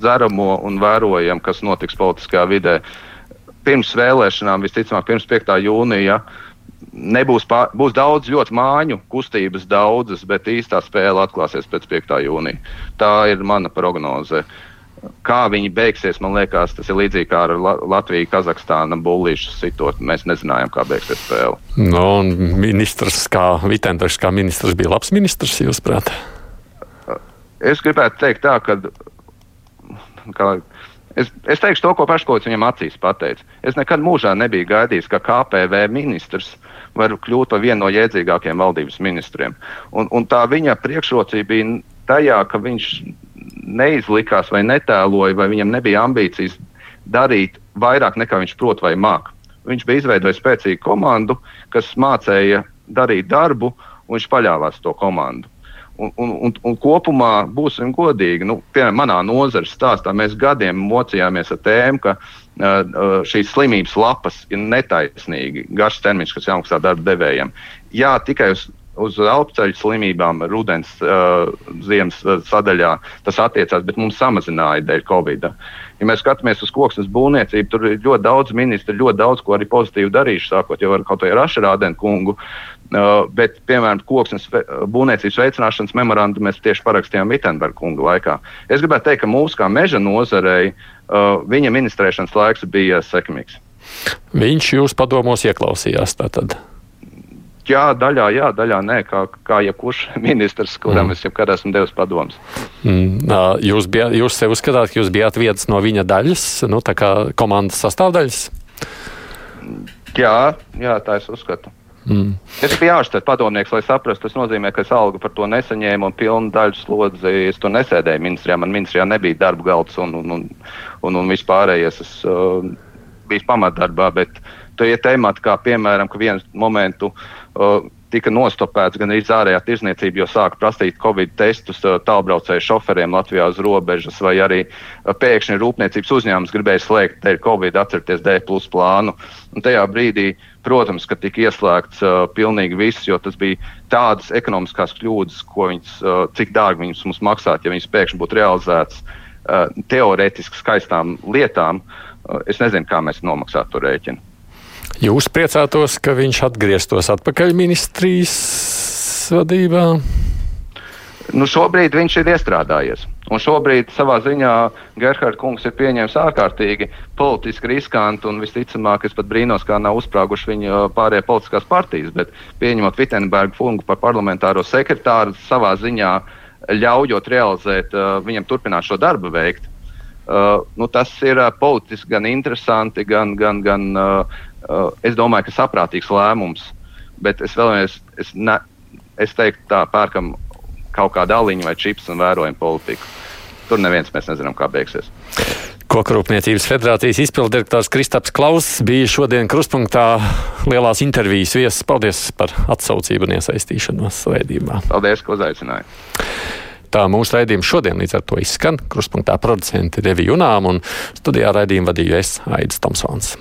dzeramo un vērojam, kas notiks politiskajā vidē. Pirms vēlēšanām, visticamāk, pirms 5. jūnija, nebūs pār, būs daudz ļoti māņu, kustības daudzas, bet īstā spēle atklāsies pēc 5. jūnija. Tā ir mana prognoze. Kā viņi beigsies, man liekas, tas ir līdzīgi kā ar Latviju, Kazahstānu, Bulīšu sitot. Mēs nezinājām, kā beigsies spēle. No, nu, un ministrs, kā Vitenders, kā ministrs, bija labs ministrs, jūsuprāt? Es gribētu teikt tā, ka. Kā, Es, es teikšu to, ko Paškots viņam acīs pateica. Es nekad mūžā nebiju gaidījis, ka KPV ministrs var kļūt par vienu no jēdzīgākajiem valdības ministriem. Un, un tā viņa priekšrocība bija tajā, ka viņš neizlikās vai netēloja, vai viņam nebija ambīcijas darīt vairāk nekā viņš prot vai māk. Viņš bija izveidojis spēcīgu komandu, kas mācīja darīt darbu, un viņš paļāvās to komandu. Un, un, un, un kopumā būsim godīgi. Nu, piemēram, manā nozares stāstā mēs gadiem mocījāmies ar tēmu, ka uh, šīs slimības lapas ir netaisnīgi garš termiņš, kas jāmaksā darba devējiem. Jā, tikai uz uz elpoceļu slimībām, rudens, uh, ziemas uh, sadaļā tas attiecās, bet mums samazināja dēļ Covid. Ja mēs skatāmies uz koksnes būvniecību, tur ir ļoti daudz ministru, ļoti daudz ko arī pozitīvi darījuši, sākot jau ar kaut ko ar Ašrādenu kungu. Uh, bet, piemēram, koksnes būvniecības veicināšanas memorandu mēs tieši parakstījām Vitsenberga kunga laikā. Es gribētu teikt, ka mūsu kā meža nozarei uh, viņa ministrēšanas laiks bija sekmīgs. Viņš jūs padomos ieklausījās. Tātad. Jā, daļā, jā, daļā nē, kā, kā jebkurš *laughs* ministrs, kuram mm. es jebkad esmu devis padomus. Mm. Jūs, bijāt, jūs sev uzskatāt, ka jūs bijāt viens no viņa daļas, nu, tā kā komandas sastāvdaļas? Jā, jā tā es uzskatu. Mm. Es biju ārstēt padomnieks, lai saprastu, tas nozīmē, ka es algu par to nesaņēmu un pilnu daļu slodzi. Es tur nesēdēju ministrijā, man ministrijā nebija darba galds un, un, un, un, un vispārējais. Es uh, biju pamatdarbā, bet tie temati, kā piemēram, ka vienu momentu uh, tika nostopēts gan arī ārējā tirzniecība, jo sāka prasīt Covid testus tālbraucēju šoferiem Latvijā uz robežas, vai arī pēkšņi rūpniecības uzņēmums gribēja slēgt dēļ Covid, atcerieties, D plus plānu. Un tajā brīdī, protams, ka tika ieslēgts uh, pilnīgi viss, jo tas bija tādas ekonomiskās kļūdas, ko viņas, uh, cik dārgi viņas mums maksātu, ja viņas pēkšņi būtu realizētas uh, teorētiski skaistām lietām. Uh, es nezinu, kā mēs nomaksātu to rēķinu. Jūs priecātos, ka viņš atgrieztos atpakaļ ministrijas vadībā? Nu, šobrīd viņš ir iestrādājies. Un šobrīd savā ziņā Gerhards kungs ir pieņēmis ārkārtīgi politiski riskantu un visticamāk, es pat brīnos, kā nav uzsprāguši viņa pārējie politiskās partijas, bet pieņemot Vitsenbergu fungu par parlamentāro sekretāru, savā ziņā ļaujot realizēt, uh, viņam turpināt šo darbu veikt. Uh, nu, tas ir uh, politiski gan interesanti, gan, gan, gan uh, uh, es domāju, ka saprātīgs lēmums. Bet es vēlamies, es, ne, es teiktu, tā pērkam kaut kādu aliņu vai čips un vērojam politiku. Tur neviens mēs nezinām, kā beigsies. Kokrūpniecības federācijas izpildirektors Kristaps Klauss bija šodien krustpunktā lielās intervijas viesis. Paldies par atsaucību un iesaistīšanos raidījumā. Paldies, ka uzaicinājāt. Tā mūsu raidījums šodien līdz ar to izskan. Krustpunktā producenti Devi Junām un studijā raidījumu vadīju es Aidis Tomsons.